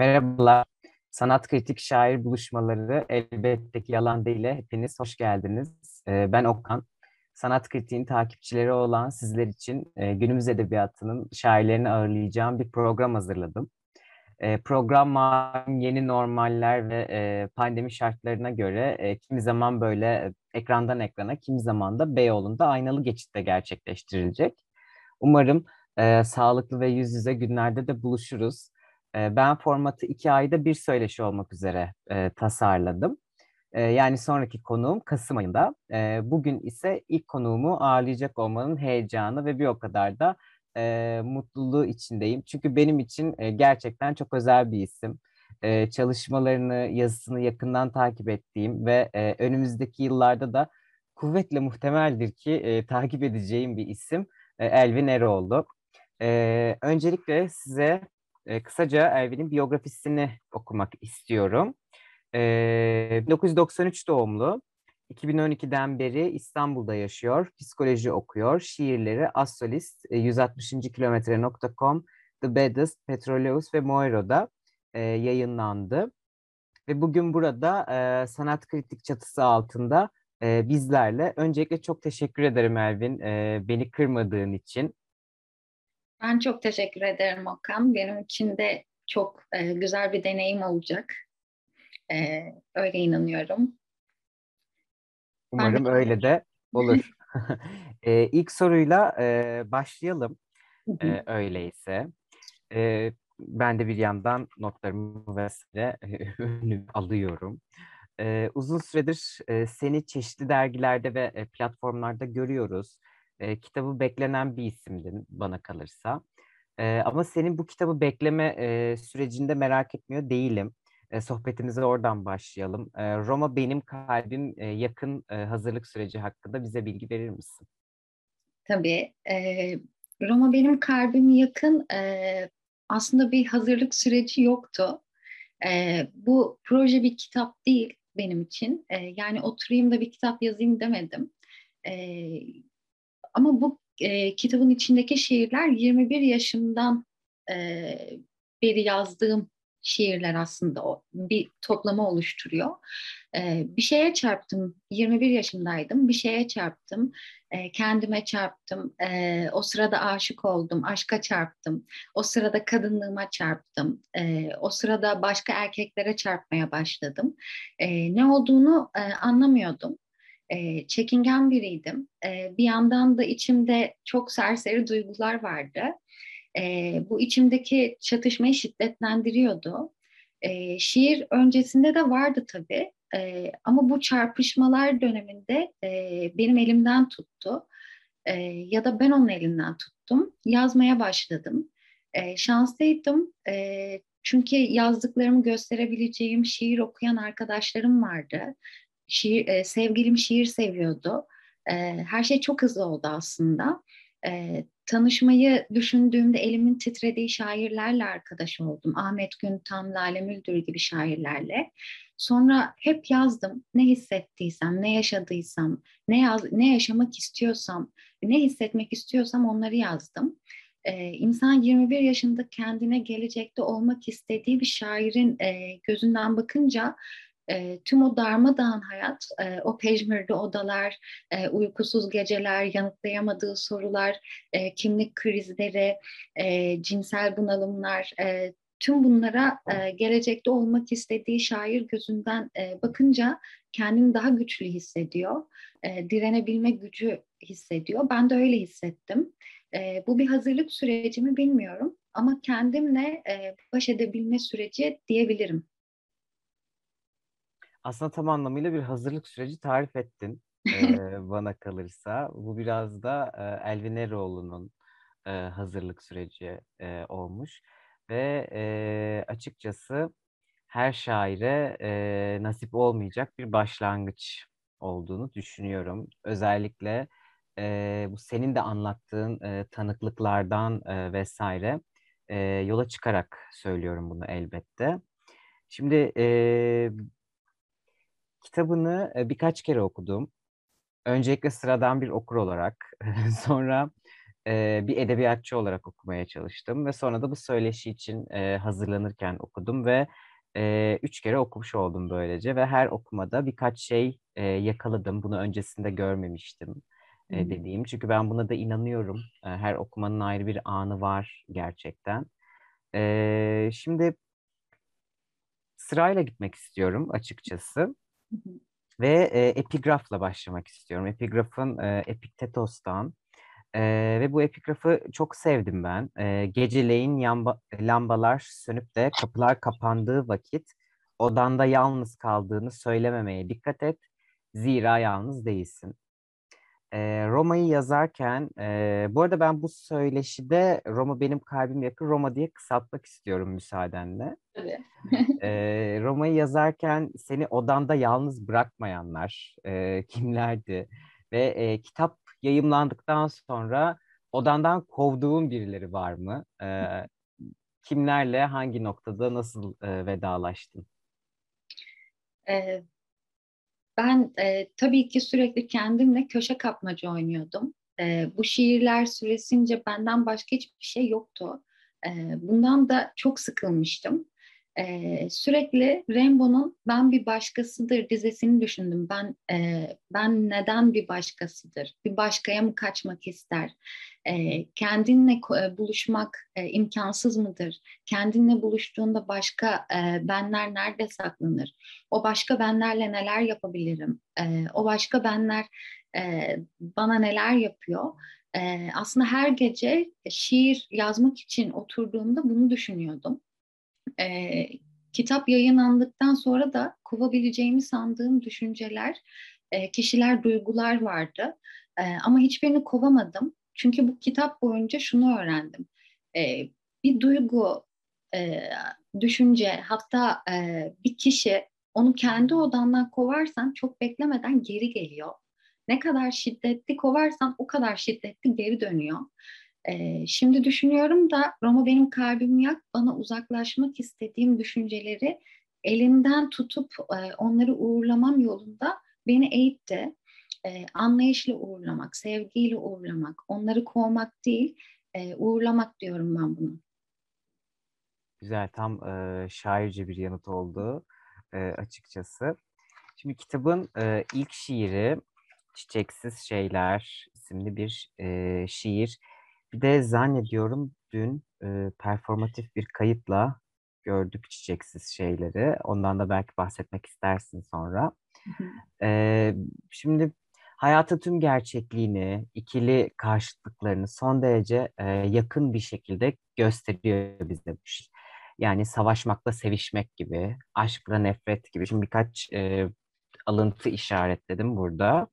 Merhabalar. Sanat Kritik Şair Buluşmaları elbette ki yalan değil. Hepiniz hoş geldiniz. Ee, ben Okan. Sanat kritiğin takipçileri olan sizler için e, günümüz edebiyatının şairlerini ağırlayacağım bir program hazırladım. E, program yeni normaller ve e, pandemi şartlarına göre kimi zaman böyle ekrandan ekrana, kimi zaman da Beyoğlu'nda aynalı geçitte gerçekleştirilecek. Umarım e, sağlıklı ve yüz yüze günlerde de buluşuruz. E, ben formatı iki ayda bir söyleşi olmak üzere e, tasarladım. E, yani sonraki konuğum Kasım ayında. E, bugün ise ilk konuğumu ağırlayacak olmanın heyecanı ve bir o kadar da e, mutluluğu içindeyim. Çünkü benim için e, gerçekten çok özel bir isim. E, çalışmalarını, yazısını yakından takip ettiğim ve e, önümüzdeki yıllarda da kuvvetle muhtemeldir ki e, takip edeceğim bir isim e, Elvin Eroğlu. E, öncelikle size e, kısaca Elvin'in biyografisini okumak istiyorum. E, 1993 doğumlu. 2012'den beri İstanbul'da yaşıyor, psikoloji okuyor, şiirleri Asolist, 160. kilometre.com, The Baddest, Petroleus ve Moiro'da e, yayınlandı. Ve bugün burada e, sanat kritik çatısı altında e, bizlerle. Öncelikle çok teşekkür ederim Elvin, e, beni kırmadığın için. Ben çok teşekkür ederim Okan. Benim için de çok e, güzel bir deneyim olacak. E, öyle inanıyorum. Umarım de öyle de olur. e, ilk soruyla e, başlayalım. E, öyleyse. E, ben de bir yandan notlarımı vesaire e, alıyorum. E, uzun süredir e, seni çeşitli dergilerde ve e, platformlarda görüyoruz e, kitabı beklenen bir isimdin bana kalırsa. E, ama senin bu kitabı bekleme e, sürecinde merak etmiyor değilim. E, sohbetimize oradan başlayalım. E, Roma Benim Kalbim e, yakın e, hazırlık süreci hakkında bize bilgi verir misin? Tabii. E, Roma Benim Kalbim yakın e, aslında bir hazırlık süreci yoktu. E, bu proje bir kitap değil benim için. E, yani oturayım da bir kitap yazayım demedim. E, ama bu e, kitabın içindeki şiirler 21 yaşımdan e, beri yazdığım şiirler aslında. O bir toplama oluşturuyor. Ee, bir şeye çarptım, 21 yaşındaydım, bir şeye çarptım, ee, kendime çarptım, ee, o sırada aşık oldum, aşka çarptım, o sırada kadınlığıma çarptım, ee, o sırada başka erkeklere çarpmaya başladım. Ee, ne olduğunu e, anlamıyordum e, çekingen biriydim. E, bir yandan da içimde çok serseri duygular vardı. E, bu içimdeki çatışmayı şiddetlendiriyordu. E, şiir öncesinde de vardı tabii. E, ama bu çarpışmalar döneminde e, benim elimden tuttu. E, ya da ben onun elinden tuttum. Yazmaya başladım. E, şanslıydım. E, çünkü yazdıklarımı gösterebileceğim şiir okuyan arkadaşlarım vardı şiir, e, sevgilim şiir seviyordu. E, her şey çok hızlı oldu aslında. E, tanışmayı düşündüğümde elimin titrediği şairlerle arkadaş oldum. Ahmet Güntan, Lale Müldür gibi şairlerle. Sonra hep yazdım. Ne hissettiysem, ne yaşadıysam, ne yaz, ne yaşamak istiyorsam, ne hissetmek istiyorsam onları yazdım. Ee, insan 21 yaşında kendine gelecekte olmak istediği bir şairin e, gözünden bakınca e, tüm o darmadağın hayat, e, o pejmürlü odalar, e, uykusuz geceler, yanıtlayamadığı sorular, e, kimlik krizleri, e, cinsel bunalımlar, e, tüm bunlara e, gelecekte olmak istediği şair gözünden e, bakınca kendini daha güçlü hissediyor, e, direnebilme gücü hissediyor. Ben de öyle hissettim. E, bu bir hazırlık süreci mi bilmiyorum ama kendimle e, baş edebilme süreci diyebilirim aslında tam anlamıyla bir hazırlık süreci tarif ettin e, bana kalırsa. Bu biraz da e, Elvin Eroğlu'nun e, hazırlık süreci e, olmuş. Ve e, açıkçası her şaire e, nasip olmayacak bir başlangıç olduğunu düşünüyorum. Özellikle e, bu senin de anlattığın e, tanıklıklardan e, vesaire e, yola çıkarak söylüyorum bunu elbette. Şimdi e, kitabını birkaç kere okudum. Öncelikle sıradan bir okur olarak, sonra e, bir edebiyatçı olarak okumaya çalıştım ve sonra da bu söyleşi için e, hazırlanırken okudum ve e, üç kere okumuş oldum böylece ve her okumada birkaç şey e, yakaladım. Bunu öncesinde görmemiştim e, dediğim. Çünkü ben buna da inanıyorum. E, her okumanın ayrı bir anı var gerçekten. E, şimdi sırayla gitmek istiyorum açıkçası. Ve e, epigrafla başlamak istiyorum. Epigrafın e, Epiktetos'tan. E, ve bu epigrafı çok sevdim ben. E, geceleyin yamba, lambalar sönüp de kapılar kapandığı vakit odanda yalnız kaldığını söylememeye dikkat et. Zira yalnız değilsin. E, Roma'yı yazarken, e, bu arada ben bu söyleşide Roma benim kalbim yakın Roma diye kısaltmak istiyorum müsaadenle. Tabii. e, Roma'yı yazarken seni odanda yalnız bırakmayanlar e, kimlerdi? Ve e, kitap yayımlandıktan sonra odandan kovduğun birileri var mı? E, kimlerle, hangi noktada, nasıl e, vedalaştın? Evet ben e, tabii ki sürekli kendimle köşe kapmaca oynuyordum. E, bu şiirler süresince benden başka hiçbir şey yoktu. E, bundan da çok sıkılmıştım. E, sürekli Rainbow'un ben bir başkasıdır dizesini düşündüm. Ben e, ben neden bir başkasıdır? Bir başkaya mı kaçmak ister? E, kendinle buluşmak e, imkansız mıdır? Kendinle buluştuğunda başka e, benler nerede saklanır? O başka benlerle neler yapabilirim? E, o başka benler e, bana neler yapıyor? E, aslında her gece şiir yazmak için oturduğumda bunu düşünüyordum. E, kitap yayınlandıktan sonra da kovabileceğimi sandığım düşünceler, e, kişiler, duygular vardı. E, ama hiçbirini kovamadım. Çünkü bu kitap boyunca şunu öğrendim. E, bir duygu, e, düşünce, hatta e, bir kişi onu kendi odandan kovarsan çok beklemeden geri geliyor. Ne kadar şiddetli kovarsan o kadar şiddetli geri dönüyor. Ee, şimdi düşünüyorum da Roma benim kalbim yak, bana uzaklaşmak istediğim düşünceleri elimden tutup e, onları uğurlamam yolunda beni eğitti. E, anlayışla uğurlamak, sevgiyle uğurlamak, onları kovmak değil, e, uğurlamak diyorum ben bunu. Güzel, tam e, şairce bir yanıt oldu e, açıkçası. Şimdi kitabın e, ilk şiiri Çiçeksiz Şeyler isimli bir e, şiir. Bir de zannediyorum dün e, performatif bir kayıtla gördük çiçeksiz şeyleri. Ondan da belki bahsetmek istersin sonra. E, şimdi hayatın tüm gerçekliğini, ikili karşıtlıklarını son derece e, yakın bir şekilde gösteriyor bize bu şey. Yani savaşmakla sevişmek gibi, aşkla nefret gibi. Şimdi birkaç e, alıntı işaretledim burada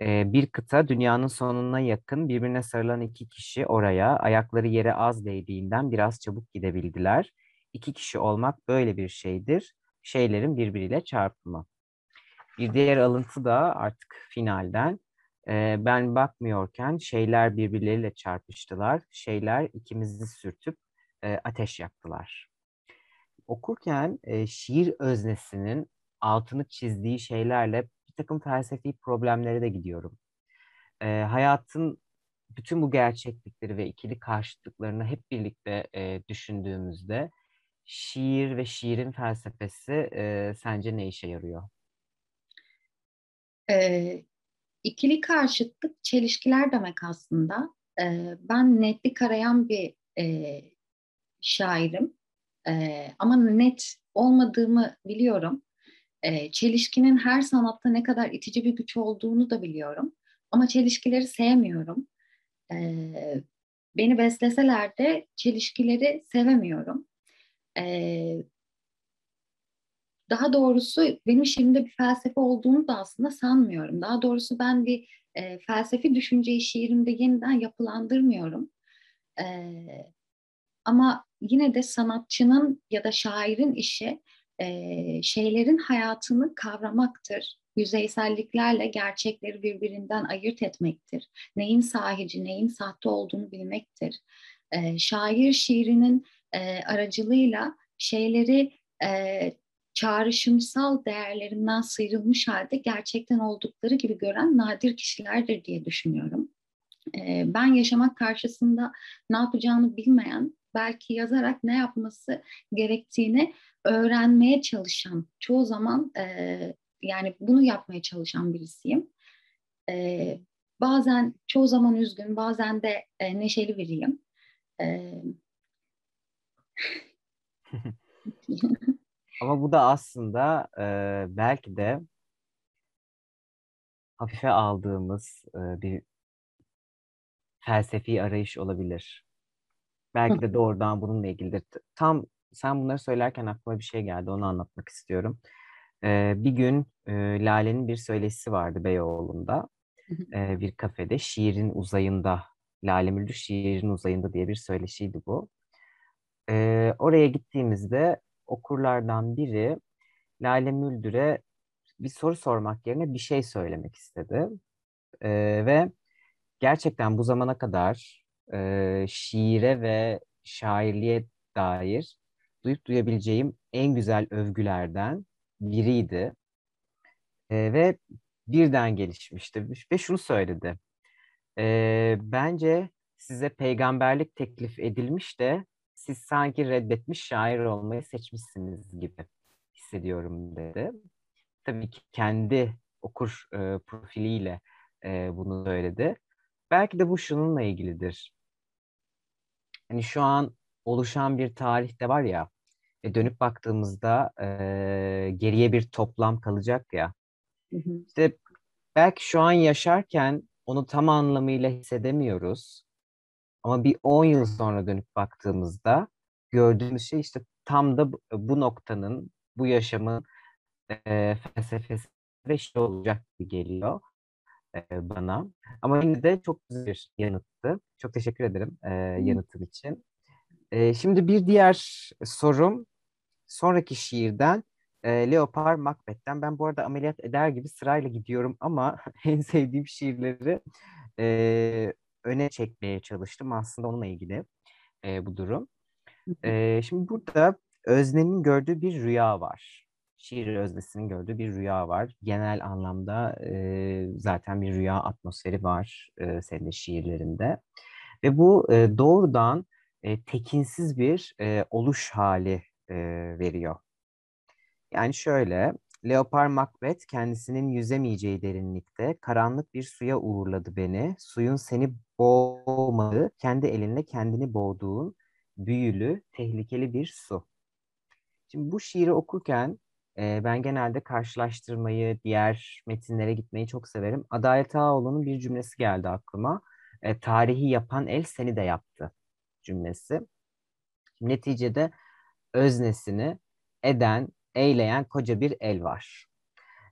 bir kıta dünyanın sonuna yakın birbirine sarılan iki kişi oraya ayakları yere az değdiğinden biraz çabuk gidebildiler. İki kişi olmak böyle bir şeydir. Şeylerin birbiriyle çarpımı. Bir diğer alıntı da artık finalden. ben bakmıyorken şeyler birbirleriyle çarpıştılar. Şeyler ikimizi sürtüp ateş yaktılar. Okurken şiir öznesinin altını çizdiği şeylerle takım felsefi problemlere de gidiyorum. E, hayatın bütün bu gerçeklikleri ve ikili karşıtlıklarını hep birlikte e, düşündüğümüzde şiir ve şiirin felsefesi e, sence ne işe yarıyor? E, ikili karşıtlık çelişkiler demek aslında. E, ben netlik arayan bir e, şairim. E, ama net olmadığımı biliyorum. E, çelişkinin her sanatta ne kadar itici bir güç olduğunu da biliyorum. Ama çelişkileri sevmiyorum. E, beni besleseler de çelişkileri sevemiyorum. E, daha doğrusu benim şiirimde bir felsefe olduğunu da aslında sanmıyorum. Daha doğrusu ben bir e, felsefi düşünceyi şiirimde yeniden yapılandırmıyorum. E, ama yine de sanatçının ya da şairin işi e, şeylerin hayatını kavramaktır. Yüzeyselliklerle gerçekleri birbirinden ayırt etmektir. Neyin sahici, neyin sahte olduğunu bilmektir. E, şair şiirinin e, aracılığıyla şeyleri e, çağrışımsal değerlerinden sıyrılmış halde gerçekten oldukları gibi gören nadir kişilerdir diye düşünüyorum. ben yaşamak karşısında ne yapacağını bilmeyen, belki yazarak ne yapması gerektiğini öğrenmeye çalışan, çoğu zaman e, yani bunu yapmaya çalışan birisiyim. E, bazen çoğu zaman üzgün, bazen de e, neşeli biriyim. E, Ama bu da aslında e, belki de hafife aldığımız e, bir felsefi arayış olabilir. Belki de doğrudan bununla ilgilidir. Tam sen bunları söylerken aklıma bir şey geldi. Onu anlatmak istiyorum. E, bir gün e, Lale'nin bir söyleşisi vardı Beyoğlu'nda. E, bir kafede. Şiirin uzayında. Lale Müldür Şiirin uzayında diye bir söyleşiydi bu. E, oraya gittiğimizde okurlardan biri Lale Müldür'e bir soru sormak yerine bir şey söylemek istedi. E, ve gerçekten bu zamana kadar e, şiire ve şairliğe dair duyup duyabileceğim en güzel övgülerden biriydi. E, ve birden gelişmişti ve şunu söyledi. E, bence size peygamberlik teklif edilmiş de siz sanki reddetmiş şair olmayı seçmişsiniz gibi hissediyorum dedi. Tabii ki kendi okur e, profiliyle e, bunu söyledi. Belki de bu şununla ilgilidir. Hani şu an oluşan bir tarihte var ya, e, dönüp baktığımızda e, geriye bir toplam kalacak ya. Hı hı. İşte belki şu an yaşarken onu tam anlamıyla hissedemiyoruz. Ama bir 10 yıl sonra dönüp baktığımızda gördüğümüz şey işte tam da bu noktanın, bu yaşamın e, felsefesi ve şey olacak gibi geliyor e, bana. Ama yine de çok güzel bir yanıttı. Çok teşekkür ederim e, yanıtın için. E, şimdi bir diğer sorum sonraki şiirden e, Leopar Macbeth'ten. Ben bu arada ameliyat eder gibi sırayla gidiyorum ama en sevdiğim şiirleri e, öne çekmeye çalıştım. Aslında onunla ilgili e, bu durum. E, şimdi burada Özne'nin gördüğü bir rüya var. Şiir öznesinin gördüğü bir rüya var. Genel anlamda e, zaten bir rüya atmosferi var e, senin de şiirlerinde. Ve bu e, doğrudan e, tekinsiz bir e, oluş hali e, veriyor. Yani şöyle, Leopar Macbeth kendisinin yüzemeyeceği derinlikte karanlık bir suya uğurladı beni. Suyun seni boğmadığı, kendi elinle kendini boğduğun büyülü, tehlikeli bir su. Şimdi bu şiiri okurken ben genelde karşılaştırmayı, diğer metinlere gitmeyi çok severim. Adalet Ağaoğlu'nun bir cümlesi geldi aklıma. E, tarihi yapan el seni de yaptı cümlesi. Neticede öznesini eden, eyleyen koca bir el var.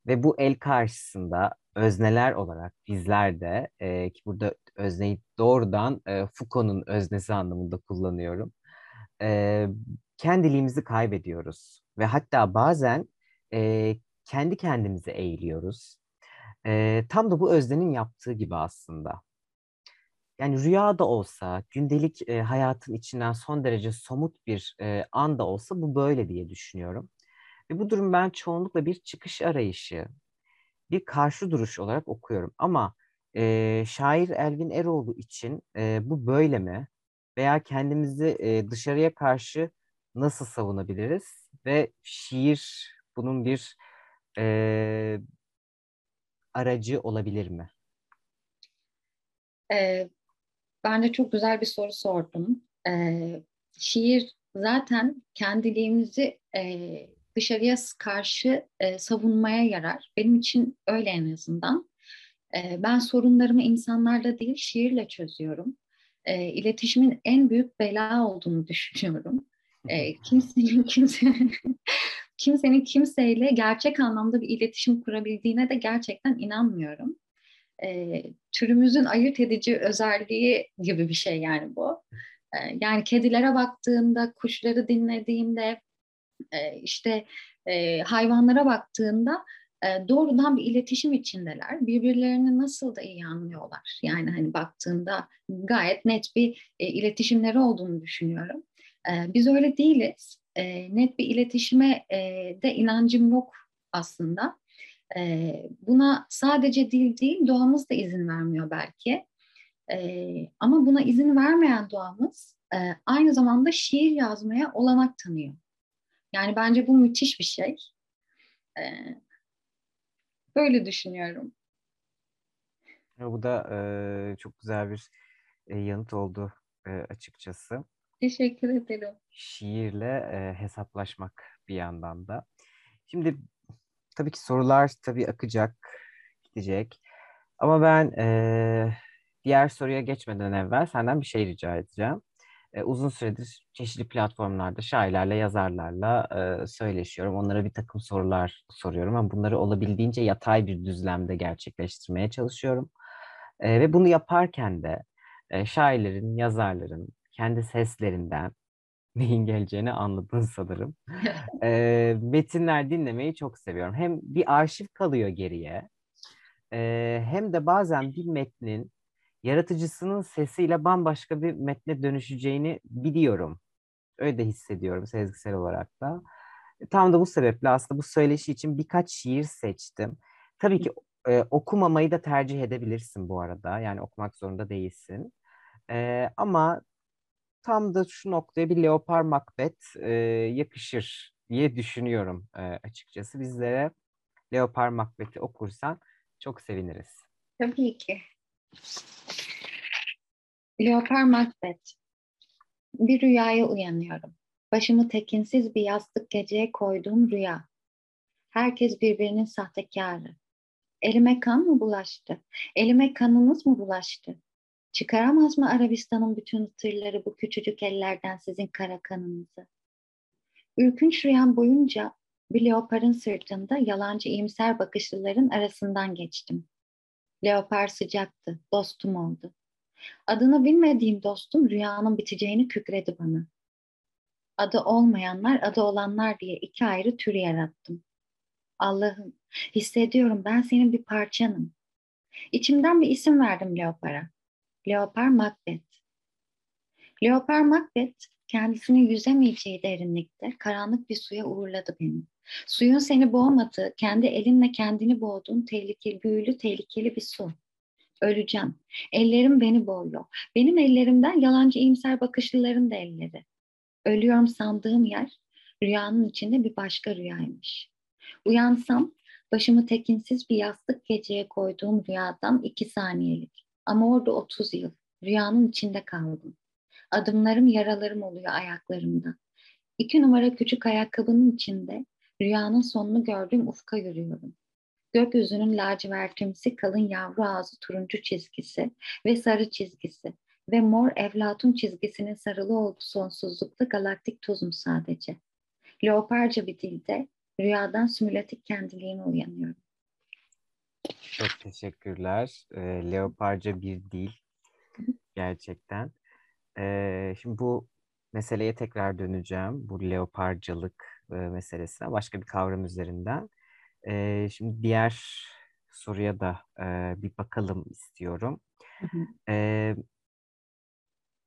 Ve bu el karşısında özneler olarak bizler de e, ki burada özneyi doğrudan e, Foucault'un öznesi anlamında kullanıyorum. E, kendiliğimizi kaybediyoruz ve hatta bazen e, kendi kendimize eğiliyoruz. E, tam da bu öznenin yaptığı gibi aslında. Yani rüya da olsa, gündelik e, hayatın içinden son derece somut bir e, an da olsa bu böyle diye düşünüyorum. Ve bu durum ben çoğunlukla bir çıkış arayışı, bir karşı duruş olarak okuyorum. Ama e, şair Elvin Eroğlu için e, bu böyle mi? Veya kendimizi e, dışarıya karşı nasıl savunabiliriz? Ve şiir bunun bir e, aracı olabilir mi? Ee, de çok güzel bir soru sordum. Ee, şiir zaten kendiliğimizi e, dışarıya karşı e, savunmaya yarar. Benim için öyle en azından. E, ben sorunlarımı insanlarla değil şiirle çözüyorum. E, iletişimin en büyük bela olduğunu düşünüyorum. E, kimsenin kimsenin kimsenin kimseyle gerçek anlamda bir iletişim kurabildiğine de gerçekten inanmıyorum. E, türümüzün ayırt edici özelliği gibi bir şey yani bu. E, yani kedilere baktığımda, kuşları dinlediğimde, e, işte e, hayvanlara baktığında e, doğrudan bir iletişim içindeler. Birbirlerini nasıl da iyi anlıyorlar. Yani hani baktığında gayet net bir e, iletişimleri olduğunu düşünüyorum. E, biz öyle değiliz. E, net bir iletişime e, de inancım yok aslında. E, buna sadece dil değil, doğamız da izin vermiyor belki. E, ama buna izin vermeyen doğamız e, aynı zamanda şiir yazmaya olanak tanıyor. Yani bence bu müthiş bir şey. E, böyle düşünüyorum. Bu da e, çok güzel bir e, yanıt oldu e, açıkçası. Teşekkür ederim. Şiirle e, hesaplaşmak bir yandan da. Şimdi tabii ki sorular tabii akacak, gidecek. Ama ben e, diğer soruya geçmeden evvel senden bir şey rica edeceğim. E, uzun süredir çeşitli platformlarda şairlerle, yazarlarla e, söyleşiyorum. Onlara bir takım sorular soruyorum ama bunları olabildiğince yatay bir düzlemde gerçekleştirmeye çalışıyorum. E, ve bunu yaparken de e, şairlerin, yazarların kendi seslerinden neyin geleceğini anladın sanırım. e, metinler dinlemeyi çok seviyorum. Hem bir arşiv kalıyor geriye e, hem de bazen bir metnin yaratıcısının sesiyle bambaşka bir metne dönüşeceğini biliyorum. Öyle de hissediyorum sezgisel olarak da. Tam da bu sebeple aslında bu söyleşi için birkaç şiir seçtim. Tabii ki e, okumamayı da tercih edebilirsin bu arada. Yani okumak zorunda değilsin. E, ama tam da şu noktaya bir Leopar Macbeth e, yakışır diye düşünüyorum e, açıkçası. Bizlere Leopar Macbeth'i okursan çok seviniriz. Tabii ki. Leopar Macbeth. Bir rüyaya uyanıyorum. Başımı tekinsiz bir yastık geceye koyduğum rüya. Herkes birbirinin sahtekarı. Elime kan mı bulaştı? Elime kanınız mı bulaştı? Çıkaramaz mı Arabistan'ın bütün tırları bu küçücük ellerden sizin kara kanınızı? Ürkünç rüyam boyunca bir leoparın sırtında yalancı iyimser bakışlıların arasından geçtim. Leopar sıcaktı, dostum oldu. Adını bilmediğim dostum rüyanın biteceğini kükredi bana. Adı olmayanlar, adı olanlar diye iki ayrı tür yarattım. Allah'ım, hissediyorum ben senin bir parçanım. İçimden bir isim verdim Leopar'a. Leopar Macbeth. Leopar Macbeth kendisini yüzemeyeceği derinlikte karanlık bir suya uğurladı beni. Suyun seni boğmadığı, kendi elinle kendini boğduğun tehlikeli, büyülü, tehlikeli bir su. Öleceğim. Ellerim beni boğuyor. Benim ellerimden yalancı iyimser bakışlıların da elleri. Ölüyorum sandığım yer rüyanın içinde bir başka rüyaymış. Uyansam başımı tekinsiz bir yastık geceye koyduğum rüyadan iki saniyelik. Ama orada 30 yıl. Rüyanın içinde kaldım. Adımlarım yaralarım oluyor ayaklarımda. İki numara küçük ayakkabının içinde rüyanın sonunu gördüğüm ufka yürüyorum. Gökyüzünün lacivertimsi kalın yavru ağzı turuncu çizgisi ve sarı çizgisi ve mor evlatun çizgisinin sarılı olduğu sonsuzlukta galaktik tozum sadece. Leoparca bir dilde rüyadan simülatif kendiliğine uyanıyorum. Çok teşekkürler. E, leoparca bir dil gerçekten. E, şimdi bu meseleye tekrar döneceğim. Bu leoparcalık e, meselesine başka bir kavram üzerinden. E, şimdi diğer soruya da e, bir bakalım istiyorum. E,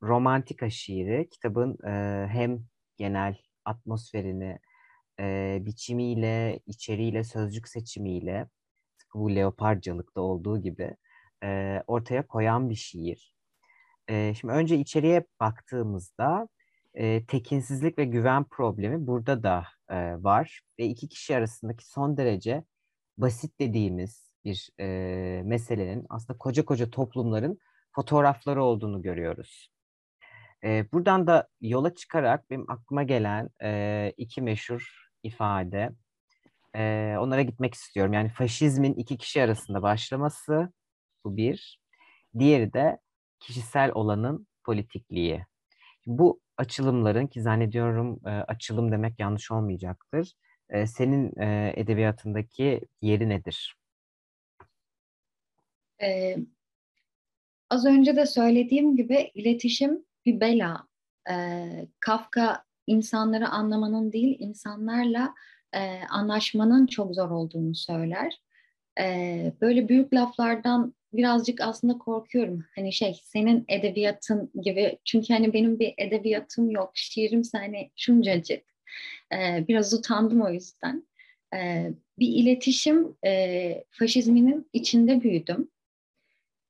Romantika şiiri kitabın e, hem genel atmosferini e, biçimiyle, içeriğiyle, sözcük seçimiyle bu leoparcalıkta olduğu gibi e, ortaya koyan bir şiir. E, şimdi önce içeriye baktığımızda e, tekinsizlik ve güven problemi burada da e, var ve iki kişi arasındaki son derece basit dediğimiz bir e, meselenin aslında koca koca toplumların fotoğrafları olduğunu görüyoruz. E, buradan da yola çıkarak benim aklıma gelen e, iki meşhur ifade, e, onlara gitmek istiyorum. Yani faşizmin iki kişi arasında başlaması bu bir. Diğeri de kişisel olanın politikliği. Bu açılımların ki zannediyorum e, açılım demek yanlış olmayacaktır. E, senin e, edebiyatındaki yeri nedir? Ee, az önce de söylediğim gibi iletişim bir bela. Ee, Kafka insanları anlamanın değil, insanlarla e, anlaşmanın çok zor olduğunu söyler. E, böyle büyük laflardan birazcık aslında korkuyorum. Hani şey senin edebiyatın gibi çünkü hani benim bir edebiyatım yok. Şiirim hani şuncacık. Ee, biraz utandım o yüzden. Ee, bir iletişim e, faşizminin içinde büyüdüm.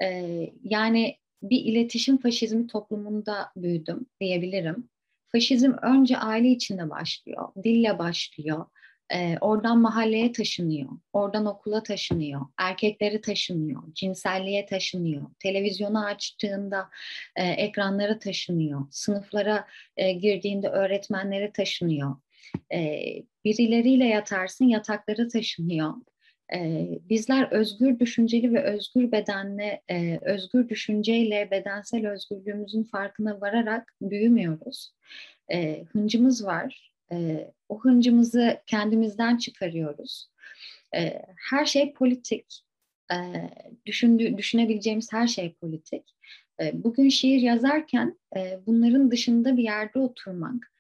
Ee, yani bir iletişim faşizmi toplumunda büyüdüm diyebilirim. Faşizm önce aile içinde başlıyor, dille başlıyor. E, oradan mahalleye taşınıyor, oradan okula taşınıyor, erkekleri taşınıyor, cinselliğe taşınıyor, televizyonu açtığında e, ekranlara taşınıyor, sınıflara e, girdiğinde öğretmenlere taşınıyor. E, birileriyle yatarsın, yataklara taşınıyor. E, bizler özgür düşünceli ve özgür bedenle, e, özgür düşünceyle bedensel özgürlüğümüzün farkına vararak büyümüyoruz. E, hıncımız var. E, o hıncımızı kendimizden çıkarıyoruz. E, her şey politik. E, düşündü, düşünebileceğimiz her şey politik. E, bugün şiir yazarken e, bunların dışında bir yerde oturmak,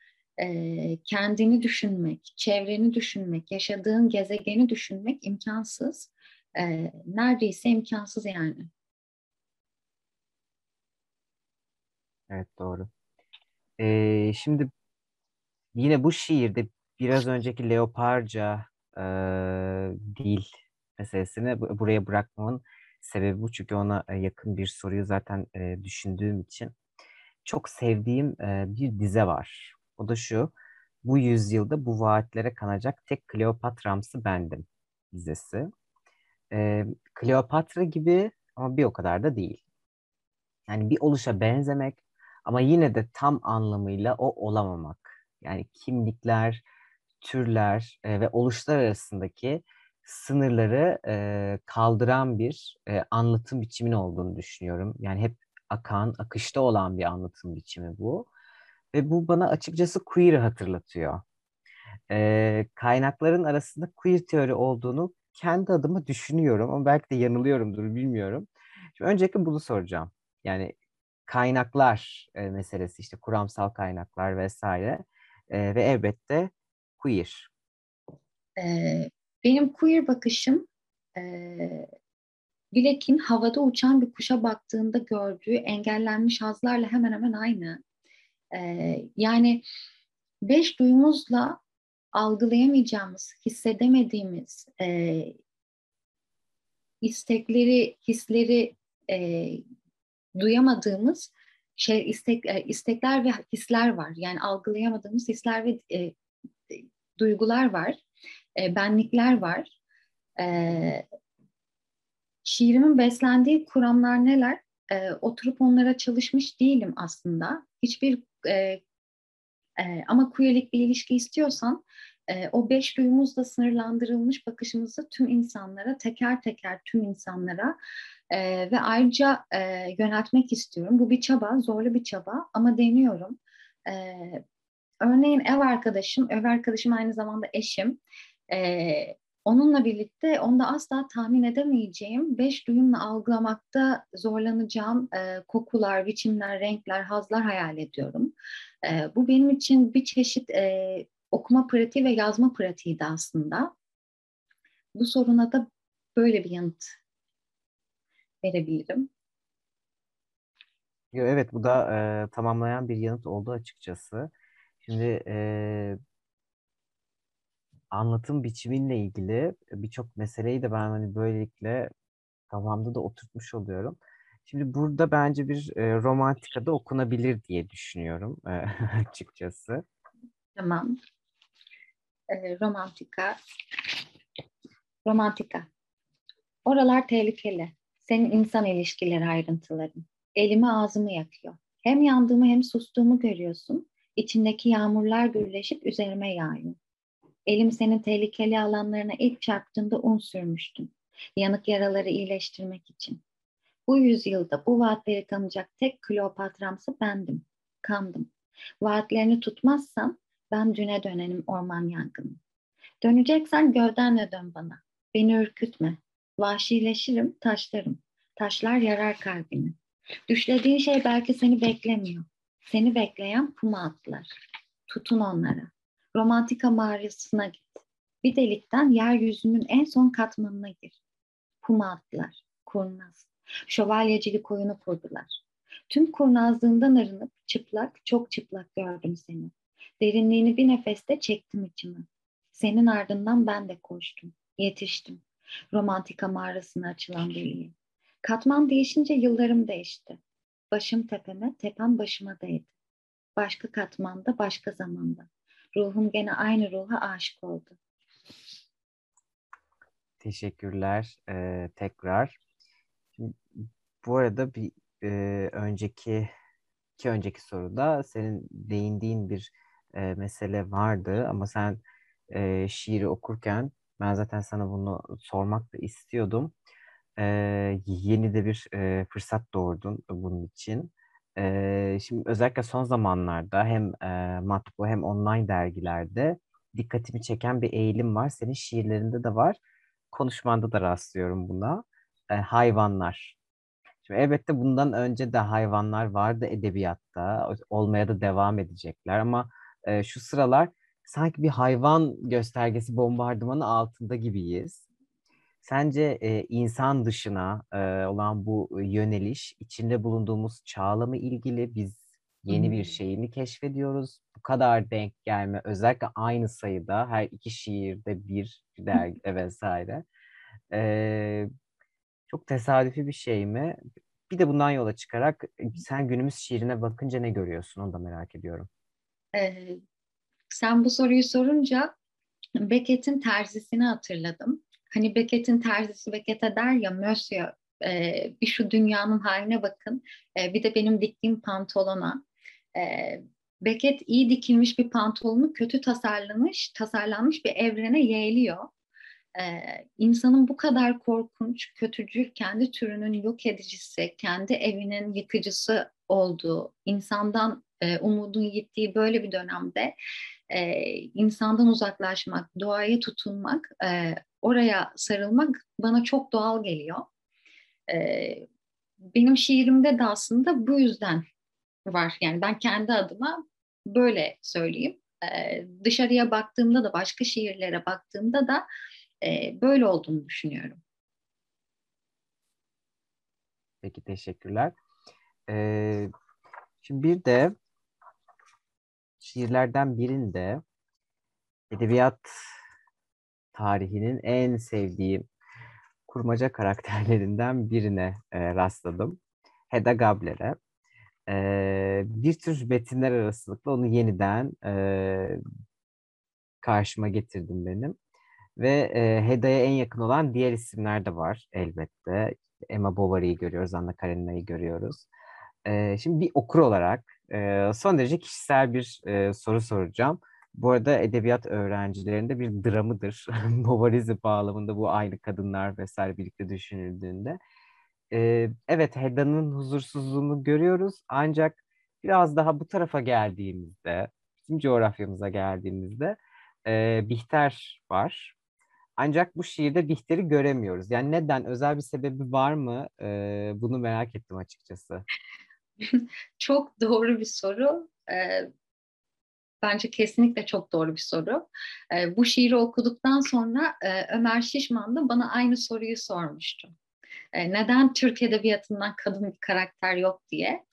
kendini düşünmek, çevreni düşünmek, yaşadığın gezegeni düşünmek imkansız. neredeyse imkansız yani. Evet doğru. Ee, şimdi yine bu şiirde biraz önceki leoparca e, dil meselesini buraya bırakmamın sebebi bu. Çünkü ona yakın bir soruyu zaten e, düşündüğüm için. Çok sevdiğim e, bir dize var. O da şu. Bu yüzyılda bu vaatlere kanacak tek Kleopatramsı bendim dizesi. Ee, Kleopatra gibi ama bir o kadar da değil. Yani bir oluşa benzemek ama yine de tam anlamıyla o olamamak. Yani kimlikler, türler e, ve oluşlar arasındaki sınırları e, kaldıran bir e, anlatım biçimin olduğunu düşünüyorum. Yani hep akan, akışta olan bir anlatım biçimi bu. Ve bu bana açıkçası queer'i hatırlatıyor. Ee, kaynakların arasında queer teori olduğunu kendi adıma düşünüyorum ama belki de yanılıyorumdur bilmiyorum. Şimdi öncelikle bunu soracağım. Yani kaynaklar e, meselesi işte kuramsal kaynaklar vesaire e, ve elbette queer. Ee, benim queer bakışım Bilek'in havada uçan bir kuşa baktığında gördüğü engellenmiş hazlarla hemen hemen aynı. Yani beş duyumuzla algılayamayacağımız, hissedemediğimiz e, istekleri, hisleri e, duyamadığımız şey istek, e, istekler ve hisler var. Yani algılayamadığımız hisler ve e, duygular var, e, benlikler var. E, şiirimin beslendiği kuramlar neler? E, oturup onlara çalışmış değilim aslında. Hiçbir e, e, ama queerlik bir ilişki istiyorsan e, o beş duyumuzla sınırlandırılmış bakışımızı tüm insanlara, teker teker tüm insanlara e, ve ayrıca e, yöneltmek istiyorum. Bu bir çaba, zorlu bir çaba ama deniyorum. E, örneğin ev arkadaşım, ev arkadaşım aynı zamanda eşim. E, onunla birlikte onda asla tahmin edemeyeceğim beş duyumla algılamakta zorlanacağım e, kokular, biçimler, renkler, hazlar hayal ediyorum. E, bu benim için bir çeşit e, okuma pratiği ve yazma pratiğiydi aslında. Bu soruna da böyle bir yanıt verebilirim. Evet bu da e, tamamlayan bir yanıt oldu açıkçası. Şimdi e, anlatım biçiminle ilgili birçok meseleyi de ben hani böylelikle kafamda da oturtmuş oluyorum. Şimdi burada bence bir e, romantika da okunabilir diye düşünüyorum e, açıkçası. Tamam. E, romantika. Romantika. Oralar tehlikeli. Senin insan ilişkileri ayrıntıların. Elimi ağzımı yakıyor. Hem yandığımı hem sustuğumu görüyorsun. İçindeki yağmurlar birleşip üzerime yağıyor. Elim senin tehlikeli alanlarına ilk çarptığında un sürmüştüm. Yanık yaraları iyileştirmek için. Bu yüzyılda bu vaatleri tanıyacak tek Kleopatramsı bendim. Kandım. Vaatlerini tutmazsam ben düne dönenim orman yangını. Döneceksen gövdenle dön bana. Beni ürkütme. Vahşileşirim, taşlarım. Taşlar yarar kalbini. Düşlediğin şey belki seni beklemiyor. Seni bekleyen puma atlar. Tutun onlara. Romantika mağarasına git. Bir delikten yeryüzünün en son katmanına gir. Puma atlar, kurnaz. Şövalyecilik oyunu kurdular. Tüm kurnazlığından arınıp çıplak, çok çıplak gördüm seni. Derinliğini bir nefeste çektim içime. Senin ardından ben de koştum, yetiştim. Romantika mağarasına açılan deliğe. Katman değişince yıllarım değişti. başım tepeme, tepem başıma değdi. Başka katmanda, başka zamanda. Ruhum gene aynı ruha aşık oldu. Teşekkürler e, tekrar. Şimdi, bu arada bir e, önceki iki önceki soruda senin değindiğin bir e, mesele vardı ama sen e, şiiri okurken ben zaten sana bunu sormak da istiyordum. E, yeni de bir e, fırsat doğurdun bunun için. E, şimdi özellikle son zamanlarda hem e, matbu hem online dergilerde dikkatimi çeken bir eğilim var. Senin şiirlerinde de var. Konuşmanda da rastlıyorum buna. E, hayvanlar. Şimdi elbette bundan önce de hayvanlar vardı edebiyatta. Olmaya da devam edecekler ama e, şu sıralar sanki bir hayvan göstergesi bombardımanı altında gibiyiz. Sence e, insan dışına e, olan bu yöneliş içinde bulunduğumuz çağla mı ilgili? Biz yeni bir şeyi mi keşfediyoruz? Bu kadar denk gelme, özellikle aynı sayıda her iki şiirde bir dergi vesaire. E, çok tesadüfi bir şey mi? Bir de bundan yola çıkarak sen günümüz şiirine bakınca ne görüyorsun? Onu da merak ediyorum. Ee, sen bu soruyu sorunca Beckett'in terzisini hatırladım. Hani Beckett'in terzisi Beckett der ya Monsieur e, bir şu dünyanın haline bakın e, bir de benim diktiğim pantolona. E, Beckett iyi dikilmiş bir pantolonu kötü tasarlanmış, tasarlanmış bir evrene yeğliyor. Ee, insanın bu kadar korkunç, kötücül, kendi türünün yok edicisi, kendi evinin yıkıcısı olduğu, insandan e, umudun gittiği böyle bir dönemde e, insandan uzaklaşmak, doğaya tutunmak, e, oraya sarılmak bana çok doğal geliyor. E, benim şiirimde de aslında bu yüzden var. Yani ben kendi adıma böyle söyleyeyim. E, dışarıya baktığımda da başka şiirlere baktığımda da e, böyle olduğunu düşünüyorum. Peki teşekkürler. Ee, şimdi bir de şiirlerden birinde edebiyat tarihinin en sevdiğim kurmaca karakterlerinden birine e, rastladım. Hedda Gabler'e. E, bir tür metinler arasılıkla onu yeniden e, karşıma getirdim benim. Ve e, Heda'ya en yakın olan diğer isimler de var elbette. Emma Bovary'i görüyoruz, Anna Karenina'yı görüyoruz. E, şimdi bir okur olarak e, son derece kişisel bir e, soru soracağım. Bu arada edebiyat öğrencilerinde bir dramıdır. Bovary'zi bağlamında bu aynı kadınlar vesaire birlikte düşünüldüğünde. E, evet Heda'nın huzursuzluğunu görüyoruz ancak biraz daha bu tarafa geldiğimizde, bizim coğrafyamıza geldiğimizde e, Bihter var. Ancak bu şiirde Bihter'i göremiyoruz. Yani neden? Özel bir sebebi var mı? Ee, bunu merak ettim açıkçası. çok doğru bir soru. Ee, bence kesinlikle çok doğru bir soru. Ee, bu şiiri okuduktan sonra e, Ömer Şişman da bana aynı soruyu sormuştu. E, neden Türk Edebiyatı'ndan kadın bir karakter yok diye.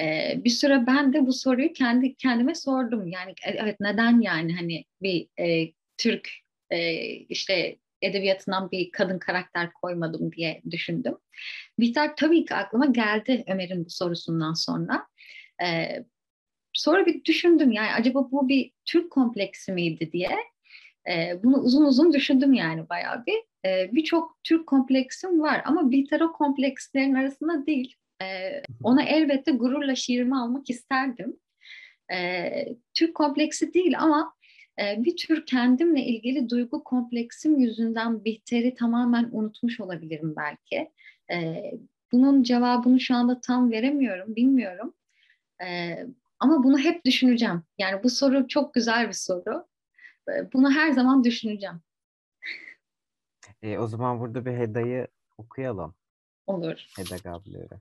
E, bir süre ben de bu soruyu kendi kendime sordum. Yani e, evet neden yani hani bir e, Türk e, işte edebiyatından bir kadın karakter koymadım diye düşündüm. Bihter tabii ki aklıma geldi Ömer'in bu sorusundan sonra. Ee, sonra bir düşündüm yani acaba bu bir Türk kompleksi miydi diye. Ee, bunu uzun uzun düşündüm yani bayağı bir. Ee, Birçok Türk kompleksim var ama Bihter o komplekslerin arasında değil. Ee, ona elbette gururla şiirimi almak isterdim. Ee, Türk kompleksi değil ama bir tür kendimle ilgili duygu kompleksim yüzünden Bihter'i tamamen unutmuş olabilirim belki. Bunun cevabını şu anda tam veremiyorum, bilmiyorum. Ama bunu hep düşüneceğim. Yani bu soru çok güzel bir soru. Bunu her zaman düşüneceğim. E, o zaman burada bir Heda'yı okuyalım. Olur. Heda Gabler'i.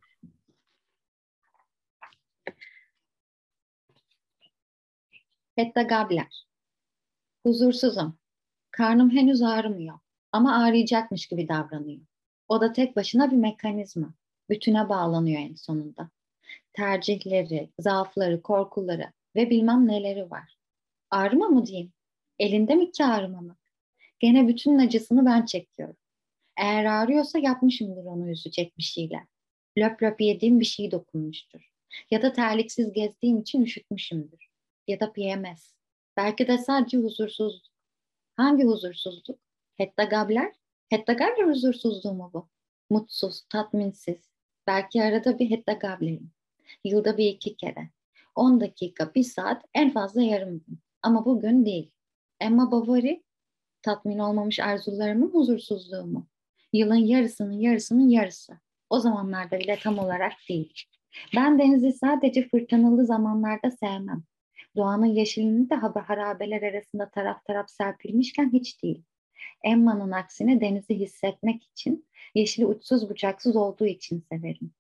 Hedda Gabler. Huzursuzum. Karnım henüz ağrımıyor ama ağrıyacakmış gibi davranıyor. O da tek başına bir mekanizma. Bütüne bağlanıyor en sonunda. Tercihleri, zaafları, korkuları ve bilmem neleri var. Ağrıma mı diyeyim? Elinde mi ki ağrımamak? Gene bütün acısını ben çekiyorum. Eğer ağrıyorsa yapmışımdır onu üzecek bir şeyler. Löp löp yediğim bir şey dokunmuştur. Ya da terliksiz gezdiğim için üşütmüşümdür. Ya da PMS. Belki de sadece huzursuzluk. Hangi huzursuzluk? Hetta Gabler? Hetta Gabler huzursuzluğu mu bu? Mutsuz, tatminsiz. Belki arada bir Hetta Gabler'im. Yılda bir iki kere. 10 dakika, bir saat, en fazla yarım gün. Ama bugün değil. Emma Bovary, tatmin olmamış arzularımın huzursuzluğu mu? Yılın yarısının yarısının yarısı. O zamanlarda bile tam olarak değil. Ben denizi sadece fırtınalı zamanlarda sevmem. Doğanın yeşilini de harabeler arasında taraf taraf serpilmişken hiç değil. Emma'nın aksine denizi hissetmek için, yeşili uçsuz bucaksız olduğu için severim.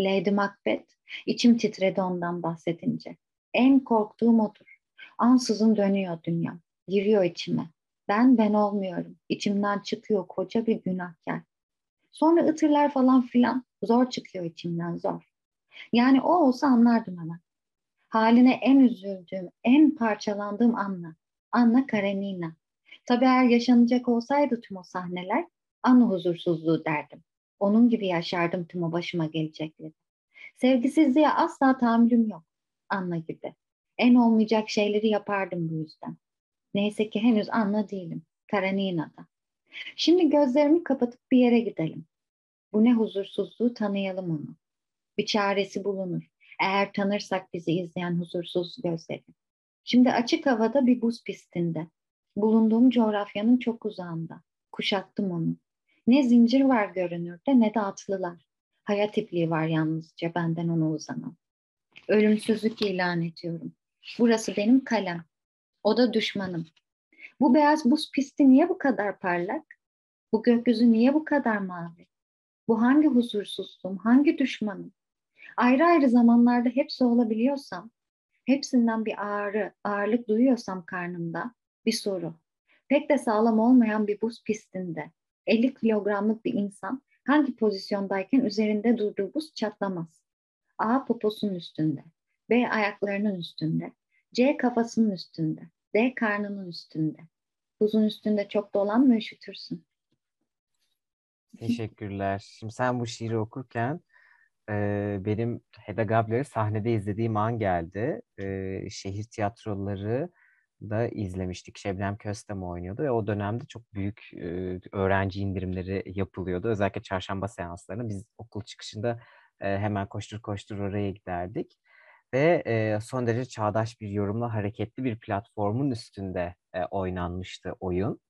Lady Macbeth, içim titredi ondan bahsedince. En korktuğum odur. Ansızın dönüyor dünya, giriyor içime. Ben ben olmuyorum. İçimden çıkıyor koca bir günahkar. Sonra ıtırlar falan filan zor çıkıyor içimden zor. Yani o olsa anlardım hemen. Haline en üzüldüğüm, en parçalandığım Anna. Anna Karenina. Tabii eğer yaşanacak olsaydı tüm o sahneler Anna huzursuzluğu derdim. Onun gibi yaşardım tüm o başıma gelecekleri. Sevgisizliğe asla tahammülüm yok. Anna gibi. En olmayacak şeyleri yapardım bu yüzden. Neyse ki henüz Anna değilim. Karenina'da. Şimdi gözlerimi kapatıp bir yere gidelim. Bu ne huzursuzluğu tanıyalım onu. Bir çaresi bulunur. Eğer tanırsak bizi izleyen huzursuz gözleri. Şimdi açık havada bir buz pistinde. Bulunduğum coğrafyanın çok uzağında. Kuşattım onu. Ne zincir var görünürde ne de atlılar. Hayat ipliği var yalnızca benden ona uzanan. Ölümsüzlük ilan ediyorum. Burası benim kalem. O da düşmanım. Bu beyaz buz pisti niye bu kadar parlak? Bu gökyüzü niye bu kadar mavi? Bu hangi huzursuzluğum, hangi düşmanım? Ayrı ayrı zamanlarda hepsi olabiliyorsam, hepsinden bir ağrı, ağırlık duyuyorsam karnımda bir soru. Pek de sağlam olmayan bir buz pistinde 50 kilogramlık bir insan hangi pozisyondayken üzerinde durduğu buz çatlamaz. A poposunun üstünde, B ayaklarının üstünde, C kafasının üstünde, D karnının üstünde. Buzun üstünde çok dolanma üşütürsün. Teşekkürler. Şimdi sen bu şiiri okurken e, benim Hedda Gabler'i sahnede izlediğim an geldi. E, şehir tiyatroları da izlemiştik. Şebnem Köstem oynuyordu ve o dönemde çok büyük e, öğrenci indirimleri yapılıyordu. Özellikle çarşamba seanslarını biz okul çıkışında e, hemen koştur koştur oraya giderdik. Ve e, son derece çağdaş bir yorumla hareketli bir platformun üstünde e, oynanmıştı oyun.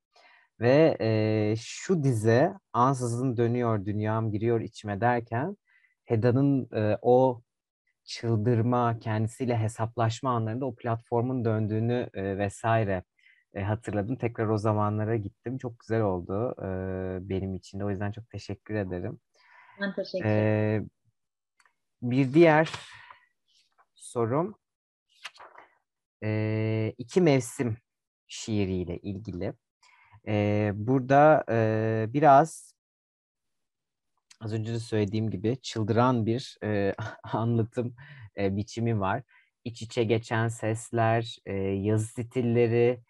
Ve e, şu dize ansızın dönüyor dünyam giriyor içime derken Heda'nın e, o çıldırma, kendisiyle hesaplaşma anlarında o platformun döndüğünü e, vesaire e, hatırladım. Tekrar o zamanlara gittim. Çok güzel oldu e, benim için de. O yüzden çok teşekkür ederim. Ben teşekkür ederim. E, bir diğer sorum e, iki mevsim şiiriyle ilgili. E, burada e, biraz az önce de söylediğim gibi çıldıran bir e, anlatım e, biçimi var. İç içe geçen sesler, e, yazı stilleri,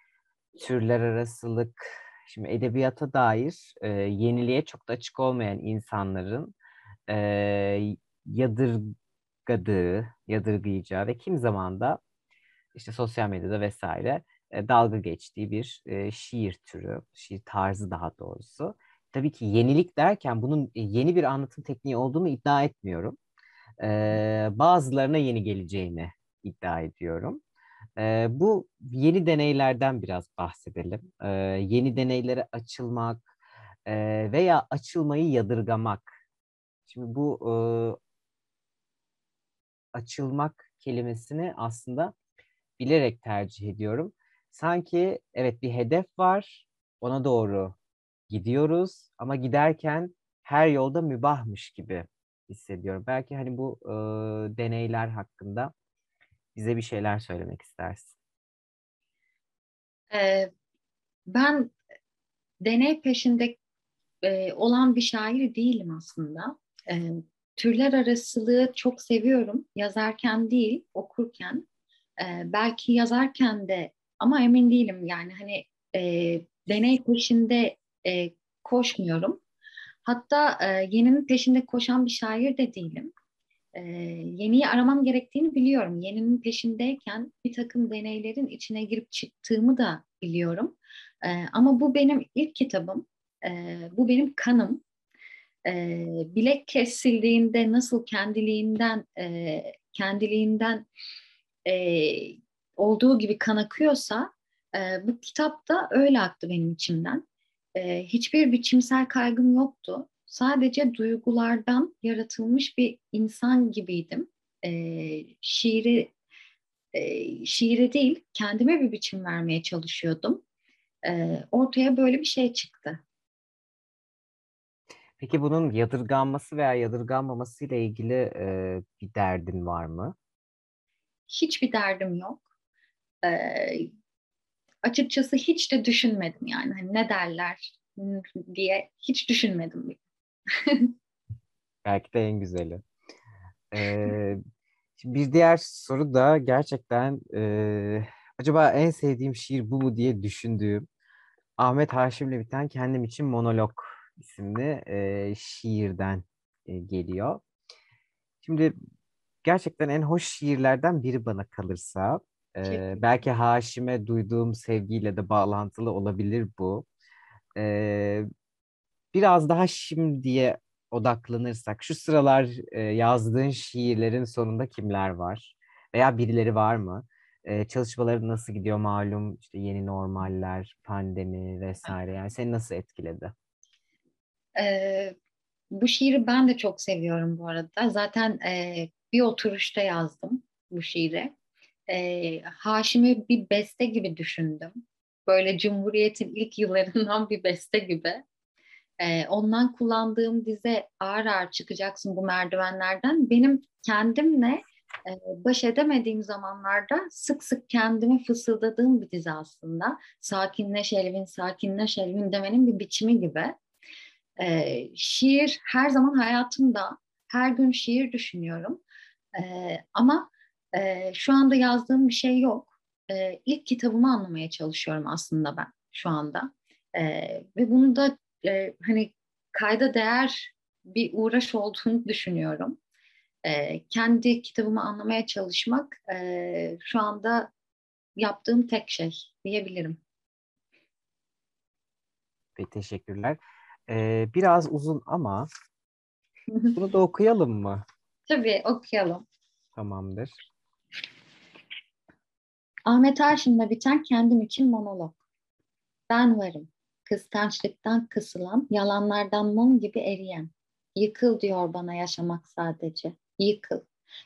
türler arasılık. Şimdi edebiyata dair e, yeniliğe çok da açık olmayan insanların e, yadırgadığı, yadırgayacağı ve kim zaman da işte sosyal medyada vesaire dalga geçtiği bir e, şiir türü, şiir tarzı daha doğrusu. Tabii ki yenilik derken bunun e, yeni bir anlatım tekniği olduğunu iddia etmiyorum. E, bazılarına yeni geleceğini iddia ediyorum. E, bu yeni deneylerden biraz bahsedelim. E, yeni deneylere açılmak e, veya açılmayı yadırgamak. Şimdi bu e, açılmak kelimesini aslında bilerek tercih ediyorum. Sanki evet bir hedef var, ona doğru gidiyoruz ama giderken her yolda mübahmış gibi hissediyorum. Belki hani bu e, deneyler hakkında bize bir şeyler söylemek istersin. Ben deney peşinde olan bir şair değilim aslında. Türler arasılığı çok seviyorum. Yazarken değil, okurken. Belki yazarken de ama emin değilim yani hani deney peşinde e, koşmuyorum. Hatta e, yeninin peşinde koşan bir şair de değilim. E, yeniyi aramam gerektiğini biliyorum. Yeninin peşindeyken bir takım deneylerin içine girip çıktığımı da biliyorum. E, ama bu benim ilk kitabım. E, bu benim kanım. E, bilek kesildiğinde nasıl kendiliğinden e, kendiliğinden e, olduğu gibi kan akıyorsa e, bu kitap da öyle aktı benim içimden. E, hiçbir biçimsel kaygım yoktu. Sadece duygulardan yaratılmış bir insan gibiydim. E, şiiri e, şiire değil, kendime bir biçim vermeye çalışıyordum. E, ortaya böyle bir şey çıktı. Peki bunun yadırganması veya yadırganmaması ile ilgili e, bir derdin var mı? Hiçbir derdim yok. E, açıkçası hiç de düşünmedim yani hani ne derler diye hiç düşünmedim. Belki de en güzeli. Ee, bir diğer soru da gerçekten e, acaba en sevdiğim şiir bu mu diye düşündüğüm Ahmet Haşim'le biten Kendim için Monolog isimli e, şiirden e, geliyor. Şimdi gerçekten en hoş şiirlerden biri bana kalırsa. E, belki Haşim'e duyduğum sevgiyle de bağlantılı olabilir bu. E, biraz daha şimdiye odaklanırsak, şu sıralar e, yazdığın şiirlerin sonunda kimler var? Veya birileri var mı? E, çalışmaların nasıl gidiyor malum? işte yeni normaller, pandemi vesaire. Yani seni nasıl etkiledi? Ee, bu şiiri ben de çok seviyorum bu arada. Zaten e, bir oturuşta yazdım bu şiiri. E, Haşim'i bir beste gibi düşündüm. Böyle Cumhuriyet'in ilk yıllarından bir beste gibi. E, ondan kullandığım dize ağır ağır çıkacaksın bu merdivenlerden. Benim kendimle e, baş edemediğim zamanlarda sık sık kendime fısıldadığım bir dizi aslında. Sakinleş Elvin, sakinleş Elvin demenin bir biçimi gibi. E, şiir her zaman hayatımda, her gün şiir düşünüyorum. E, ama e, şu anda yazdığım bir şey yok. E, ilk kitabımı anlamaya çalışıyorum aslında ben şu anda. E, ve bunu da e, hani kayda değer bir uğraş olduğunu düşünüyorum. E, kendi kitabımı anlamaya çalışmak e, şu anda yaptığım tek şey diyebilirim. Peki teşekkürler. Ee, biraz uzun ama bunu da okuyalım mı? Tabii okuyalım. Tamamdır. Ahmet Arşin'le biten kendim için monolog. Ben varım. Kıskançlıktan kısılan, yalanlardan mum gibi eriyen. Yıkıl diyor bana yaşamak sadece. Yıkıl.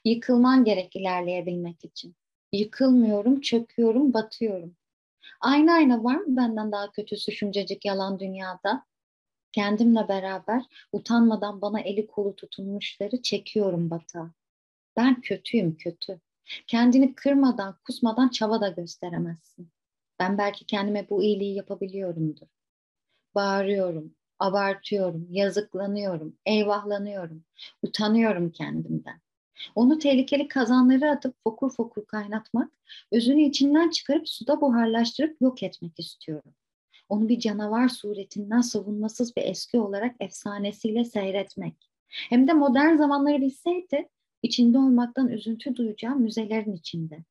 Yıkılman gerek ilerleyebilmek için. Yıkılmıyorum, çöküyorum, batıyorum. Aynı ayna var mı benden daha kötüsü şuncacık yalan dünyada? Kendimle beraber utanmadan bana eli kolu tutunmuşları çekiyorum batağa. Ben kötüyüm kötü. Kendini kırmadan, kusmadan çaba da gösteremezsin. Ben belki kendime bu iyiliği yapabiliyorumdur. Bağırıyorum, abartıyorum, yazıklanıyorum, eyvahlanıyorum, utanıyorum kendimden. Onu tehlikeli kazanları atıp fokur fokur kaynatmak, özünü içinden çıkarıp suda buharlaştırıp yok etmek istiyorum. Onu bir canavar suretinden savunmasız bir eski olarak efsanesiyle seyretmek. Hem de modern zamanları bilseydi, içinde olmaktan üzüntü duyacağım müzelerin içinde.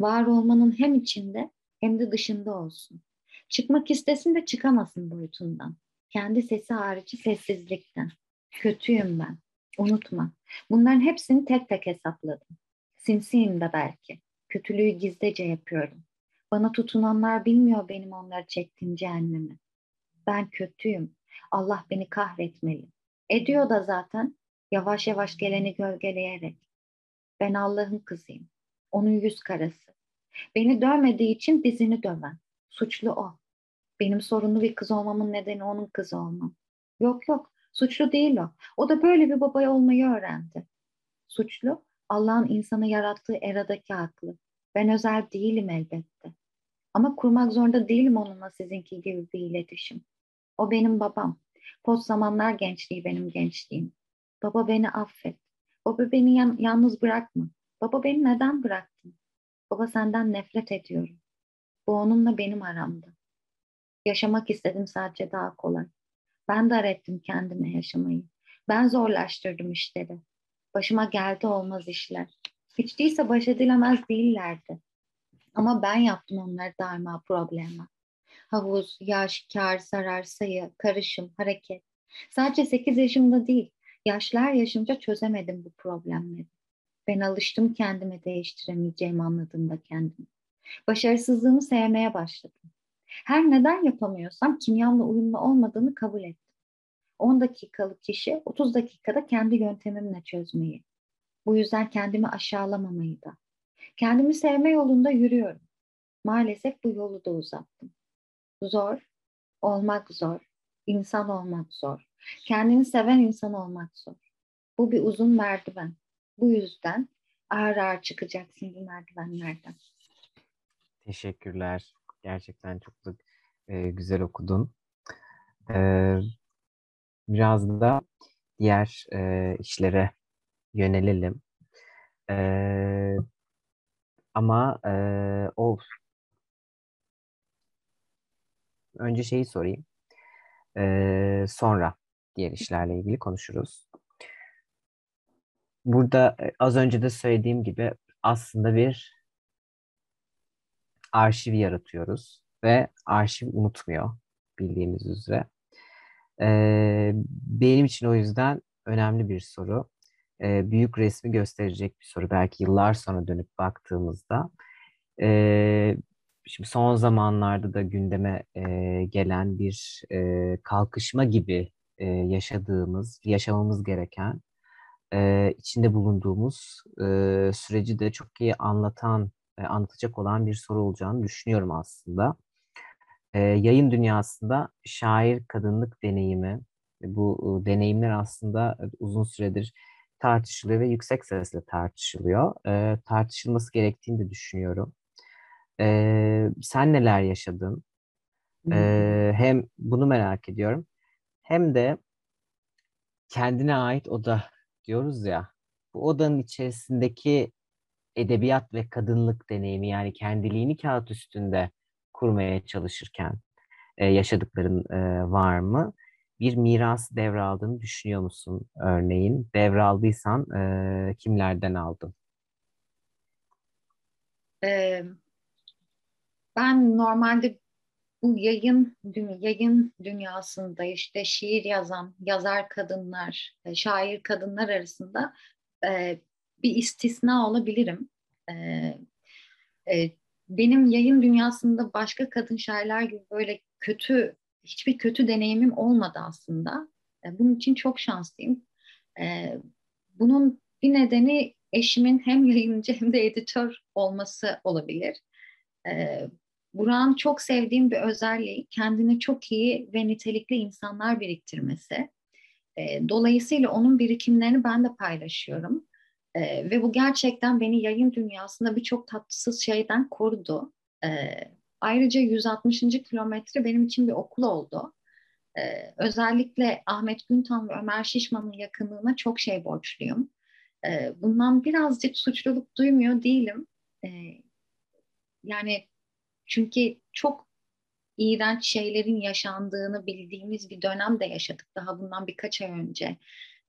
Var olmanın hem içinde hem de dışında olsun. Çıkmak istesin de çıkamasın boyutundan. Kendi sesi harici sessizlikten. Kötüyüm ben. Unutma. Bunların hepsini tek tek hesapladım. Sinsiyim de belki. Kötülüğü gizlice yapıyorum. Bana tutunanlar bilmiyor benim onları çektiğim cehennemi. Ben kötüyüm. Allah beni kahretmeli. Ediyor da zaten yavaş yavaş geleni gölgeleyerek. Ben Allah'ın kızıyım. Onun yüz karası. Beni dövmediği için dizini döven. Suçlu o. Benim sorunlu bir kız olmamın nedeni onun kızı olmam. Yok yok, suçlu değil o. O da böyle bir babaya olmayı öğrendi. Suçlu, Allah'ın insanı yarattığı eradaki aklı. Ben özel değilim elbette. Ama kurmak zorunda değilim onunla sizinki gibi bir iletişim. O benim babam. Post zamanlar gençliği benim gençliğim. Baba beni affet. Baba beni yalnız bırakma. Baba beni neden bıraktın? Baba senden nefret ediyorum. Bu onunla benim aramda. Yaşamak istedim sadece daha kolay. Ben dar ettim kendime yaşamayı. Ben zorlaştırdım işleri. Başıma geldi olmaz işler. Hiç değilse baş edilemez değillerdi. Ama ben yaptım onları daima probleme. Havuz, yaş, kar, zarar, sayı, karışım, hareket. Sadece 8 yaşımda değil, yaşlar yaşımca çözemedim bu problemleri. Ben alıştım kendime değiştiremeyeceğimi anladığımda kendimi. Başarısızlığımı sevmeye başladım. Her neden yapamıyorsam kimyamla uyumlu olmadığını kabul ettim. 10 dakikalık işi 30 dakikada kendi yöntemimle çözmeyi. Bu yüzden kendimi aşağılamamayı da. Kendimi sevme yolunda yürüyorum. Maalesef bu yolu da uzattım. Zor, olmak zor, insan olmak zor. Kendini seven insan olmak zor. Bu bir uzun merdiven. Bu yüzden ağır ağır çıkacaksın bu merdivenlerden. Teşekkürler. Gerçekten çok da e, güzel okudun. E, biraz da diğer e, işlere yönelelim. E, ama e, o önce şeyi sorayım. E, sonra diğer işlerle ilgili konuşuruz. Burada e, az önce de söylediğim gibi aslında bir arşiv yaratıyoruz ve arşiv unutmuyor bildiğimiz üzere. Ee, benim için o yüzden önemli bir soru. Ee, büyük resmi gösterecek bir soru. Belki yıllar sonra dönüp baktığımızda. Ee, şimdi son zamanlarda da gündeme e, gelen bir e, kalkışma gibi e, yaşadığımız, yaşamamız gereken, e, içinde bulunduğumuz e, süreci de çok iyi anlatan e, anlatacak olan bir soru olacağını düşünüyorum aslında. E, yayın dünyasında şair kadınlık deneyimi, bu e, deneyimler aslında uzun süredir tartışılıyor ve yüksek sesle tartışılıyor. E, tartışılması gerektiğini de düşünüyorum. E, sen neler yaşadın? E, hem bunu merak ediyorum hem de kendine ait oda diyoruz ya. Bu odanın içerisindeki edebiyat ve kadınlık deneyimi yani kendiliğini kağıt üstünde kurmaya çalışırken e, yaşadıkların e, var mı? Bir miras devraldığını düşünüyor musun örneğin? Devraldıysan e, kimlerden aldın? Ee, ben normalde bu yayın yayın dünyasında işte şiir yazan yazar kadınlar, e, şair kadınlar arasında e, bir istisna olabilirim. E, e, benim yayın dünyasında başka kadın şairler gibi böyle kötü, hiçbir kötü deneyimim olmadı aslında. E, bunun için çok şanslıyım. E, bunun bir nedeni eşimin hem yayıncı hem de editör olması olabilir. E, Burak'ın çok sevdiğim bir özelliği kendini çok iyi ve nitelikli insanlar biriktirmesi. E, dolayısıyla onun birikimlerini ben de paylaşıyorum. E, ve bu gerçekten beni yayın dünyasında birçok tatsız şeyden korudu. E, ayrıca 160. kilometre benim için bir okul oldu. E, özellikle Ahmet Güntan ve Ömer Şişman'ın yakınlığına çok şey borçluyum. E, bundan birazcık suçluluk duymuyor değilim. E, yani çünkü çok iğrenç şeylerin yaşandığını bildiğimiz bir dönem de yaşadık daha bundan birkaç ay önce.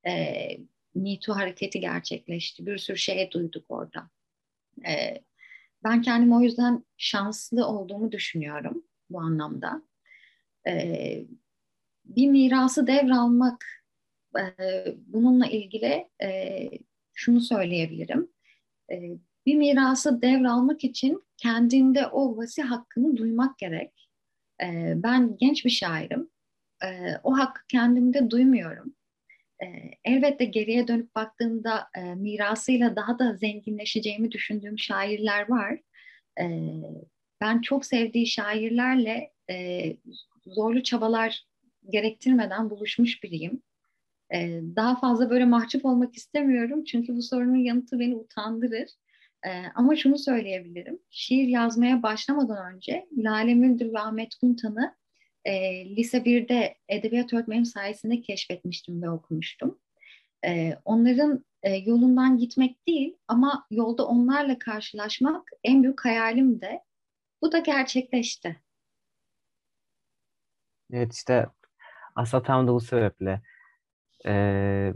E, Me Too hareketi gerçekleşti. Bir sürü şey duyduk orada. E, ben kendim o yüzden şanslı olduğumu düşünüyorum bu anlamda. E, bir mirası devralmak e, bununla ilgili e, şunu söyleyebilirim. E, bir mirası devralmak için kendinde o vasi hakkını duymak gerek. E, ben genç bir şairim. E, o hakkı kendimde duymuyorum. E, elbette geriye dönüp baktığımda e, mirasıyla daha da zenginleşeceğimi düşündüğüm şairler var. E, ben çok sevdiği şairlerle e, zorlu çabalar gerektirmeden buluşmuş biriyim. E, daha fazla böyle mahcup olmak istemiyorum çünkü bu sorunun yanıtı beni utandırır. E, ama şunu söyleyebilirim. Şiir yazmaya başlamadan önce Lale Müldür ve Ahmet Güntan'ı e, lise 1'de edebiyat öğretmenim sayesinde keşfetmiştim ve okumuştum. E, onların e, yolundan gitmek değil ama yolda onlarla karşılaşmak en büyük hayalim de. Bu da gerçekleşti. Evet işte Aslında tam da bu sebeple e,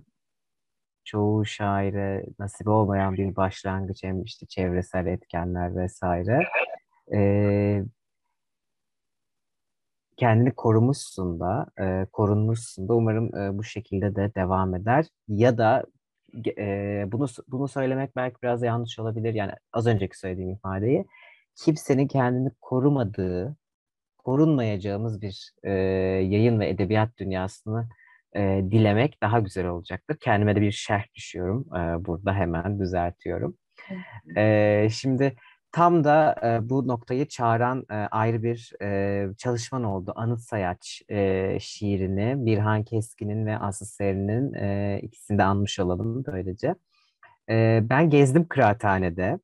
çoğu şaire nasip olmayan bir başlangıç hem işte çevresel etkenler vesaire. E, kendini korumuşsun da, e, korunmuşsun da umarım e, bu şekilde de devam eder. Ya da e, bunu bunu söylemek belki biraz yanlış olabilir. Yani az önceki söylediğim ifadeyi kimsenin kendini korumadığı, korunmayacağımız bir e, yayın ve edebiyat dünyasını e, dilemek daha güzel olacaktır. Kendime de bir şerh düşüyorum. E, burada hemen düzeltiyorum. E, şimdi tam da e, bu noktayı çağıran e, ayrı bir e, çalışman oldu. Anıt Sayaç e, şiirini Birhan Keskin'in ve Aslı Seri'nin e, ikisini de anmış olalım böylece. E, ben gezdim kıraathanede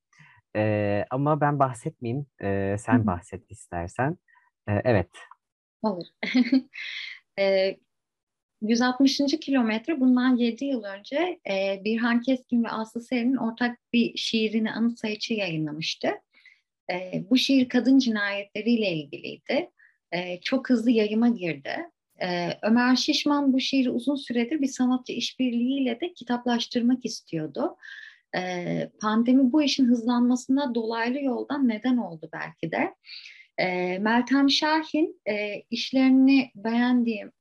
e, ama ben bahsetmeyeyim. E, sen bahset istersen. E, evet. Olur. e, 160. kilometre bundan 7 yıl önce e, Birhan Keskin ve Aslı Seri'nin ortak bir şiirini Anıt Sayıcı yayınlamıştı. E, bu şiir kadın cinayetleriyle ilgiliydi. E, çok hızlı yayıma girdi. E, Ömer Şişman bu şiiri uzun süredir bir sanatçı işbirliğiyle de kitaplaştırmak istiyordu. E, pandemi bu işin hızlanmasına dolaylı yoldan neden oldu belki de. E, Meltem Şahin e, işlerini beğendiğim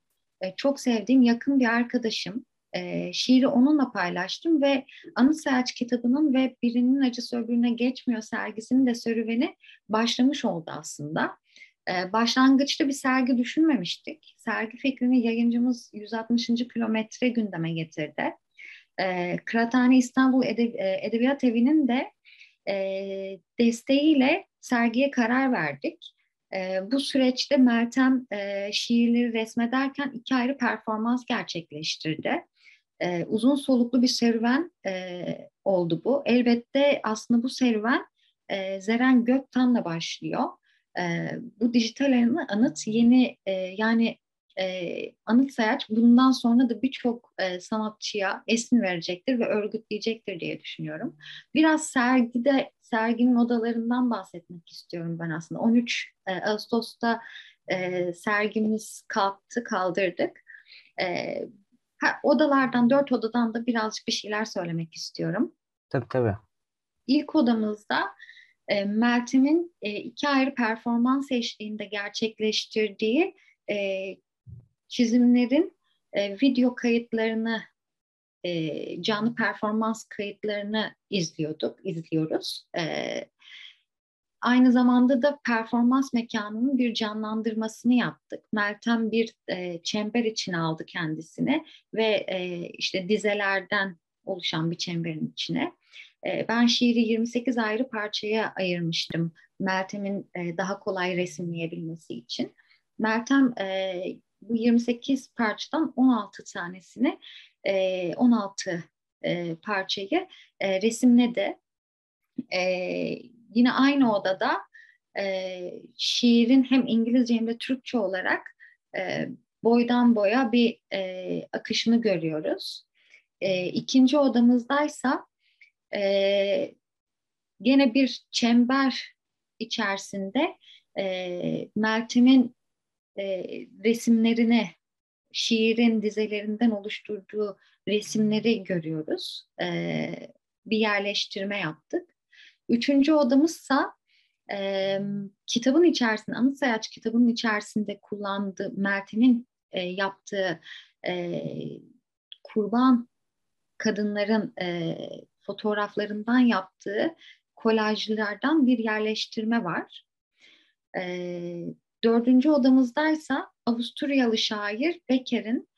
e, çok sevdiğim yakın bir arkadaşım. E, şiiri onunla paylaştım ve Anı Selç kitabının ve Birinin Acısı Öbürüne Geçmiyor sergisinin de serüveni başlamış oldu aslında. E, başlangıçta bir sergi düşünmemiştik. Sergi fikrini yayıncımız 160. kilometre gündeme getirdi. E, Kıraathane İstanbul Edeb e, Edebiyat Evi'nin de e, desteğiyle sergiye karar verdik. E, bu süreçte Meltem e, şiirleri resmederken iki ayrı performans gerçekleştirdi. E, uzun soluklu bir serüven e, oldu bu. Elbette aslında bu serüven e, Zeren Göktan'la başlıyor. E, bu dijital anıt yeni e, yani e, anıt sayaç bundan sonra da birçok e, sanatçıya esin verecektir ve örgütleyecektir diye düşünüyorum. Biraz sergide serginin odalarından bahsetmek istiyorum ben aslında. 13 e, Ağustos'ta e, sergimiz kalktı, kaldırdık. E, odalardan, dört odadan da birazcık bir şeyler söylemek istiyorum. Tabii tabii. İlk odamızda e, Meltem'in e, iki ayrı performans eşliğinde gerçekleştirdiği e, çizimlerin e, video kayıtlarını e, canlı performans kayıtlarını izliyorduk, izliyoruz. E, aynı zamanda da performans mekanının bir canlandırmasını yaptık. Meltem bir e, çember için aldı kendisini ve e, işte dizelerden oluşan bir çemberin içine. E, ben şiiri 28 ayrı parçaya ayırmıştım Meltem'in e, daha kolay resimleyebilmesi için. Meltem e, bu 28 parçadan 16 tanesini e, 16 e, parçayı e, resimledi. E, yine aynı odada e, şiirin hem İngilizce hem de Türkçe olarak e, boydan boya bir e, akışını görüyoruz. E, ikinci odamızdaysa e, gene bir çember içerisinde e, Meltem'in e, resimlerini şiirin dizelerinden oluşturduğu resimleri görüyoruz. E, bir yerleştirme yaptık. Üçüncü odamızsa e, kitabın içerisinde, Anıt Sayaç kitabının içerisinde kullandığı, Mert'in e, yaptığı e, kurban kadınların e, fotoğraflarından yaptığı kolajlardan bir yerleştirme var. E, Dördüncü odamızdaysa Avusturyalı şair Becker'in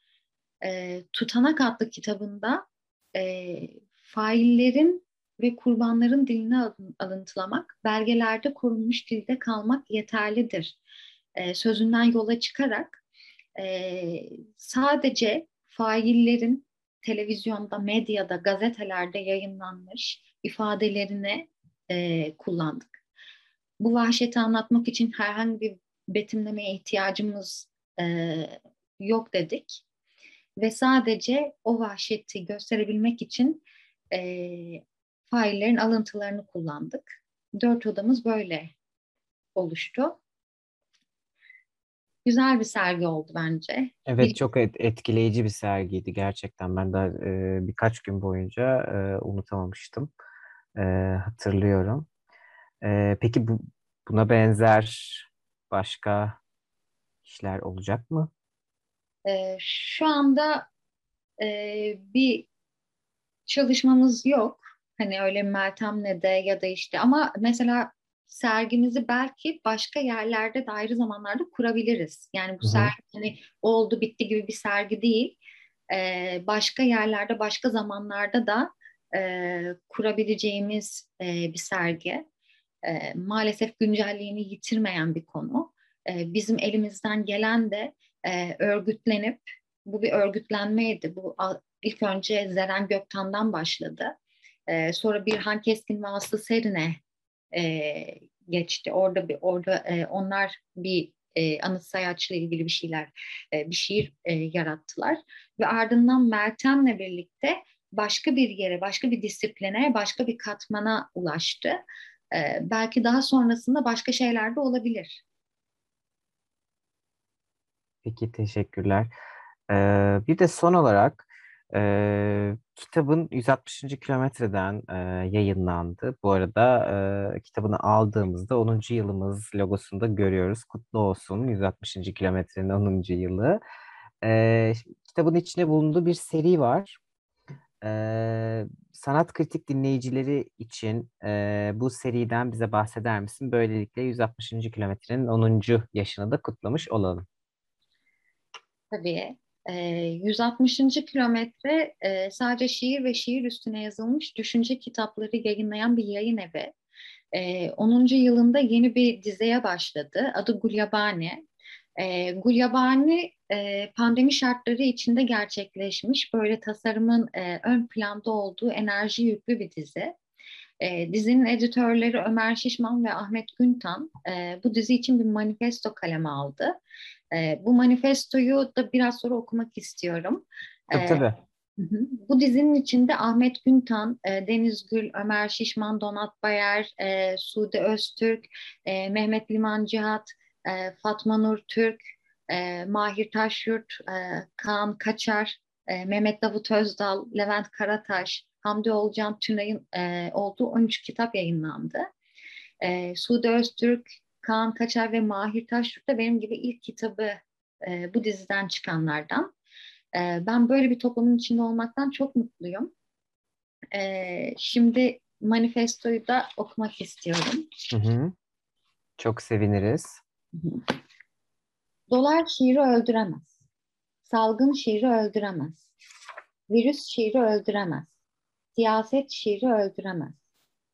e, Tutanak adlı kitabında e, faillerin ve kurbanların dilini alıntılamak, belgelerde korunmuş dilde kalmak yeterlidir e, sözünden yola çıkarak e, sadece faillerin televizyonda, medyada, gazetelerde yayınlanmış ifadelerini e, kullandık. Bu vahşeti anlatmak için herhangi bir betimlemeye ihtiyacımız e, yok dedik. Ve sadece o vahşeti gösterebilmek için e, faillerin alıntılarını kullandık. Dört odamız böyle oluştu. güzel bir sergi oldu bence. Evet Bir- çok et- etkileyici bir sergiydi gerçekten. Ben de e, birkaç gün boyunca e, unutamamıştım. E, hatırlıyorum. E, peki bu, buna benzer başka işler olacak mı? Ee, şu anda e, bir çalışmamız yok. Hani öyle Meltem'le de ya da işte ama mesela sergimizi belki başka yerlerde de ayrı zamanlarda kurabiliriz. Yani bu Hı hı. sergi hani oldu bitti gibi bir sergi değil. Ee, başka yerlerde başka zamanlarda da e, kurabileceğimiz e, bir sergi. E, maalesef güncelliğini yitirmeyen bir konu. E, bizim elimizden gelen de e, örgütlenip bu bir örgütlenmeydi. Bu ilk önce Zeren Göktan'dan başladı. E, sonra Birhan Keskin ve Aslı Serin'e e, geçti. Orada bir orada e, onlar bir e, anıt sayaçla ilgili bir şeyler e, bir şiir e, yarattılar ve ardından Meltem'le birlikte başka bir yere, başka bir disipline, başka bir katmana ulaştı. E, belki daha sonrasında başka şeyler de olabilir. Peki teşekkürler. E, bir de son olarak e, kitabın 160. kilometreden e, yayınlandı. Bu arada e, kitabını aldığımızda 10. yılımız logosunu da görüyoruz. Kutlu olsun 160. kilometrenin 10. yılı. E, kitabın içine bulunduğu bir seri var. Ee, sanat kritik dinleyicileri için e, bu seriden bize bahseder misin? Böylelikle 160. kilometrenin 10. yaşını da kutlamış olalım. Tabii. E, 160. kilometre e, sadece şiir ve şiir üstüne yazılmış düşünce kitapları yayınlayan bir yayın evi. E, 10. yılında yeni bir dizeye başladı. Adı Gulyabani. E, Gulyabani e, pandemi şartları içinde gerçekleşmiş. Böyle tasarımın e, ön planda olduğu enerji yüklü bir dizi. E, dizinin editörleri Ömer Şişman ve Ahmet Güntan e, bu dizi için bir manifesto kaleme aldı. E, bu manifestoyu da biraz sonra okumak istiyorum. Tabii E, tabii. Bu dizinin içinde Ahmet Güntan, Deniz Gül, Ömer Şişman, Donat Bayer, Sude Öztürk, Mehmet Liman Cihat, Fatma Nur Türk, e, Mahir Taşyurt, e, Kaan Kaçar, e, Mehmet Davut Özdal, Levent Karataş, Hamdi Olcan Tünay'ın e, olduğu 13 kitap yayınlandı. E, Sude Öztürk, Kaan Kaçar ve Mahir Taşyurt da benim gibi ilk kitabı e, bu diziden çıkanlardan. E, ben böyle bir toplumun içinde olmaktan çok mutluyum. E, şimdi manifestoyu da okumak istiyorum. Hı hı. Çok seviniriz. Dolar şiiri öldüremez. Salgın şiiri öldüremez. Virüs şiiri öldüremez. Siyaset şiiri öldüremez.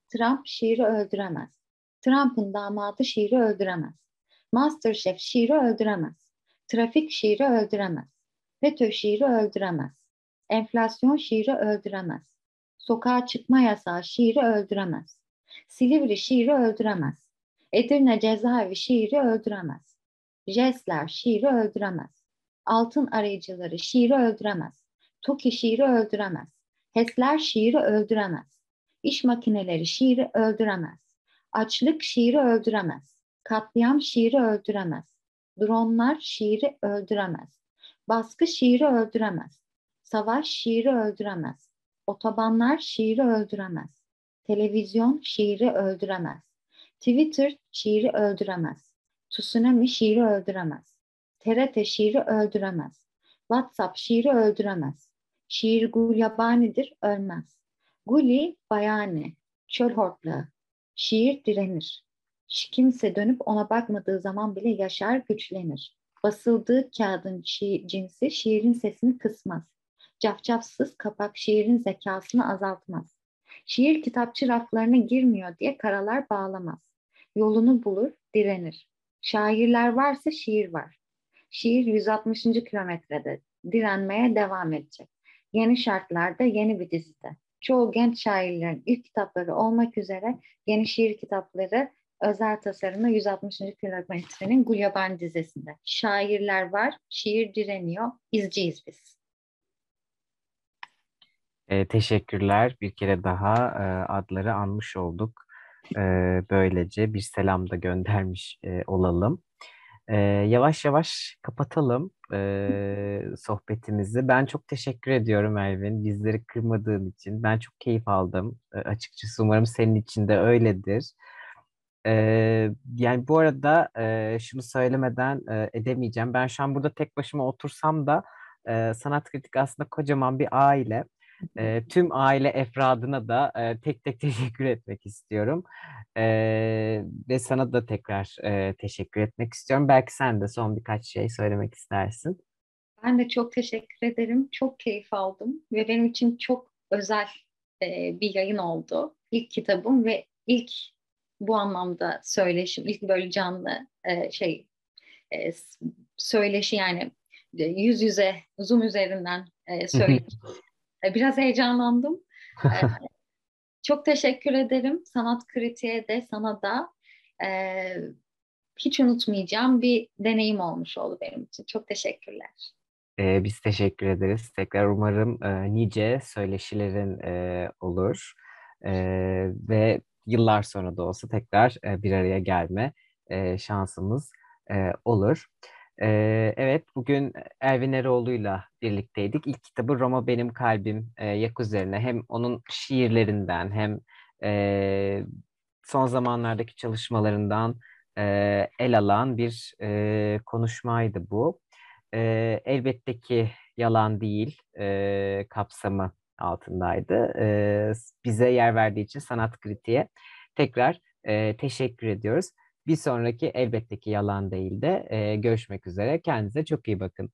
Trump şiiri öldüremez. Trump'ın damadı şiiri öldüremez. Masterchef şiiri öldüremez. Trafik şiiri öldüremez. FETÖ şiiri öldüremez. Enflasyon şiiri öldüremez. Sokağa çıkma yasağı şiiri öldüremez. Silivri şiiri öldüremez. Edirne cezaevi şiiri öldüremez. Jestler şiiri öldüremez. Altın arayıcıları şiiri öldüremez. TOKİ şiiri öldüremez. HES'ler şiiri öldüremez. İş makineleri şiiri öldüremez. Açlık şiiri öldüremez. Katliam şiiri öldüremez. Dronlar şiiri öldüremez. Baskı şiiri öldüremez. Savaş şiiri öldüremez. Otobanlar şiiri öldüremez. Televizyon şiiri öldüremez. Twitter şiiri öldüremez. Tsunami şiiri öldüremez. TRT şiiri öldüremez. WhatsApp şiiri öldüremez. Şiir gul yabanidir, ölmez. Guli bayani, çöl hortlağı. Şiir direnir. Kimse dönüp ona bakmadığı zaman bile yaşar, güçlenir. Basıldığı kağıdın şi- cinsi şiirin sesini kısmaz. Cafcafsız kapak şiirin zekasını azaltmaz. Şiir kitapçı raflarına girmiyor diye karalar bağlamaz. Yolunu bulur, direnir. Şairler varsa şiir var. Şiir 160. kilometrede direnmeye devam edecek. Yeni şartlarda yeni bir dizide. Çoğu genç şairlerin ilk kitapları olmak üzere yeni şiir kitapları özel tasarımla 160. kilometrenin Gulyaban dizesinde. Şairler var, şiir direniyor, izciyiz biz. E, teşekkürler. Bir kere daha e, adları anmış olduk. E, böylece bir selam da göndermiş e, olalım. E, yavaş yavaş kapatalım e, sohbetimizi. Ben çok teşekkür ediyorum Elvin, bizleri kırmadığın için. Ben çok keyif aldım e, açıkçası. Umarım senin için de öyledir. E, yani bu arada şunu söylemeden edemeyeceğim. Ben şu an burada tek başıma otursam da Sanat Kritik aslında kocaman bir aile. E, tüm aile efradına da e, tek tek teşekkür etmek istiyorum. E, ve sana da tekrar e, teşekkür etmek istiyorum. Belki sen de son birkaç şey söylemek istersin. Ben de çok teşekkür ederim. Çok keyif aldım ve benim için çok özel e, bir yayın oldu. İlk kitabım ve ilk bu anlamda söyleşim, ilk böyle canlı e, şey e, söyleşi yani yüz yüze, Zoom üzerinden e, söyleşi biraz heyecanlandım. E, çok teşekkür ederim. Sanat kritiğe de sana da e, hiç unutmayacağım bir deneyim olmuş oldu benim için. Çok teşekkürler. Ee, biz teşekkür ederiz. Tekrar umarım e, nice söyleşilerin e, olur. E, ve yıllar sonra da olsa tekrar e, bir araya gelme e, şansımız e, olur. Evet, bugün Elvin Eroğlu'yla birlikteydik. İlk kitabı Roma Benim Kalbim Yak üzerine hem onun şiirlerinden hem son zamanlardaki çalışmalarından el alan bir konuşmaydı bu. E, elbette ki yalan değil kapsamı altındaydı. Bize yer verdiği için sanat kritiğe tekrar teşekkür ediyoruz. Bir sonraki elbette ki yalan değil de e, görüşmek üzere. Kendinize çok iyi bakın.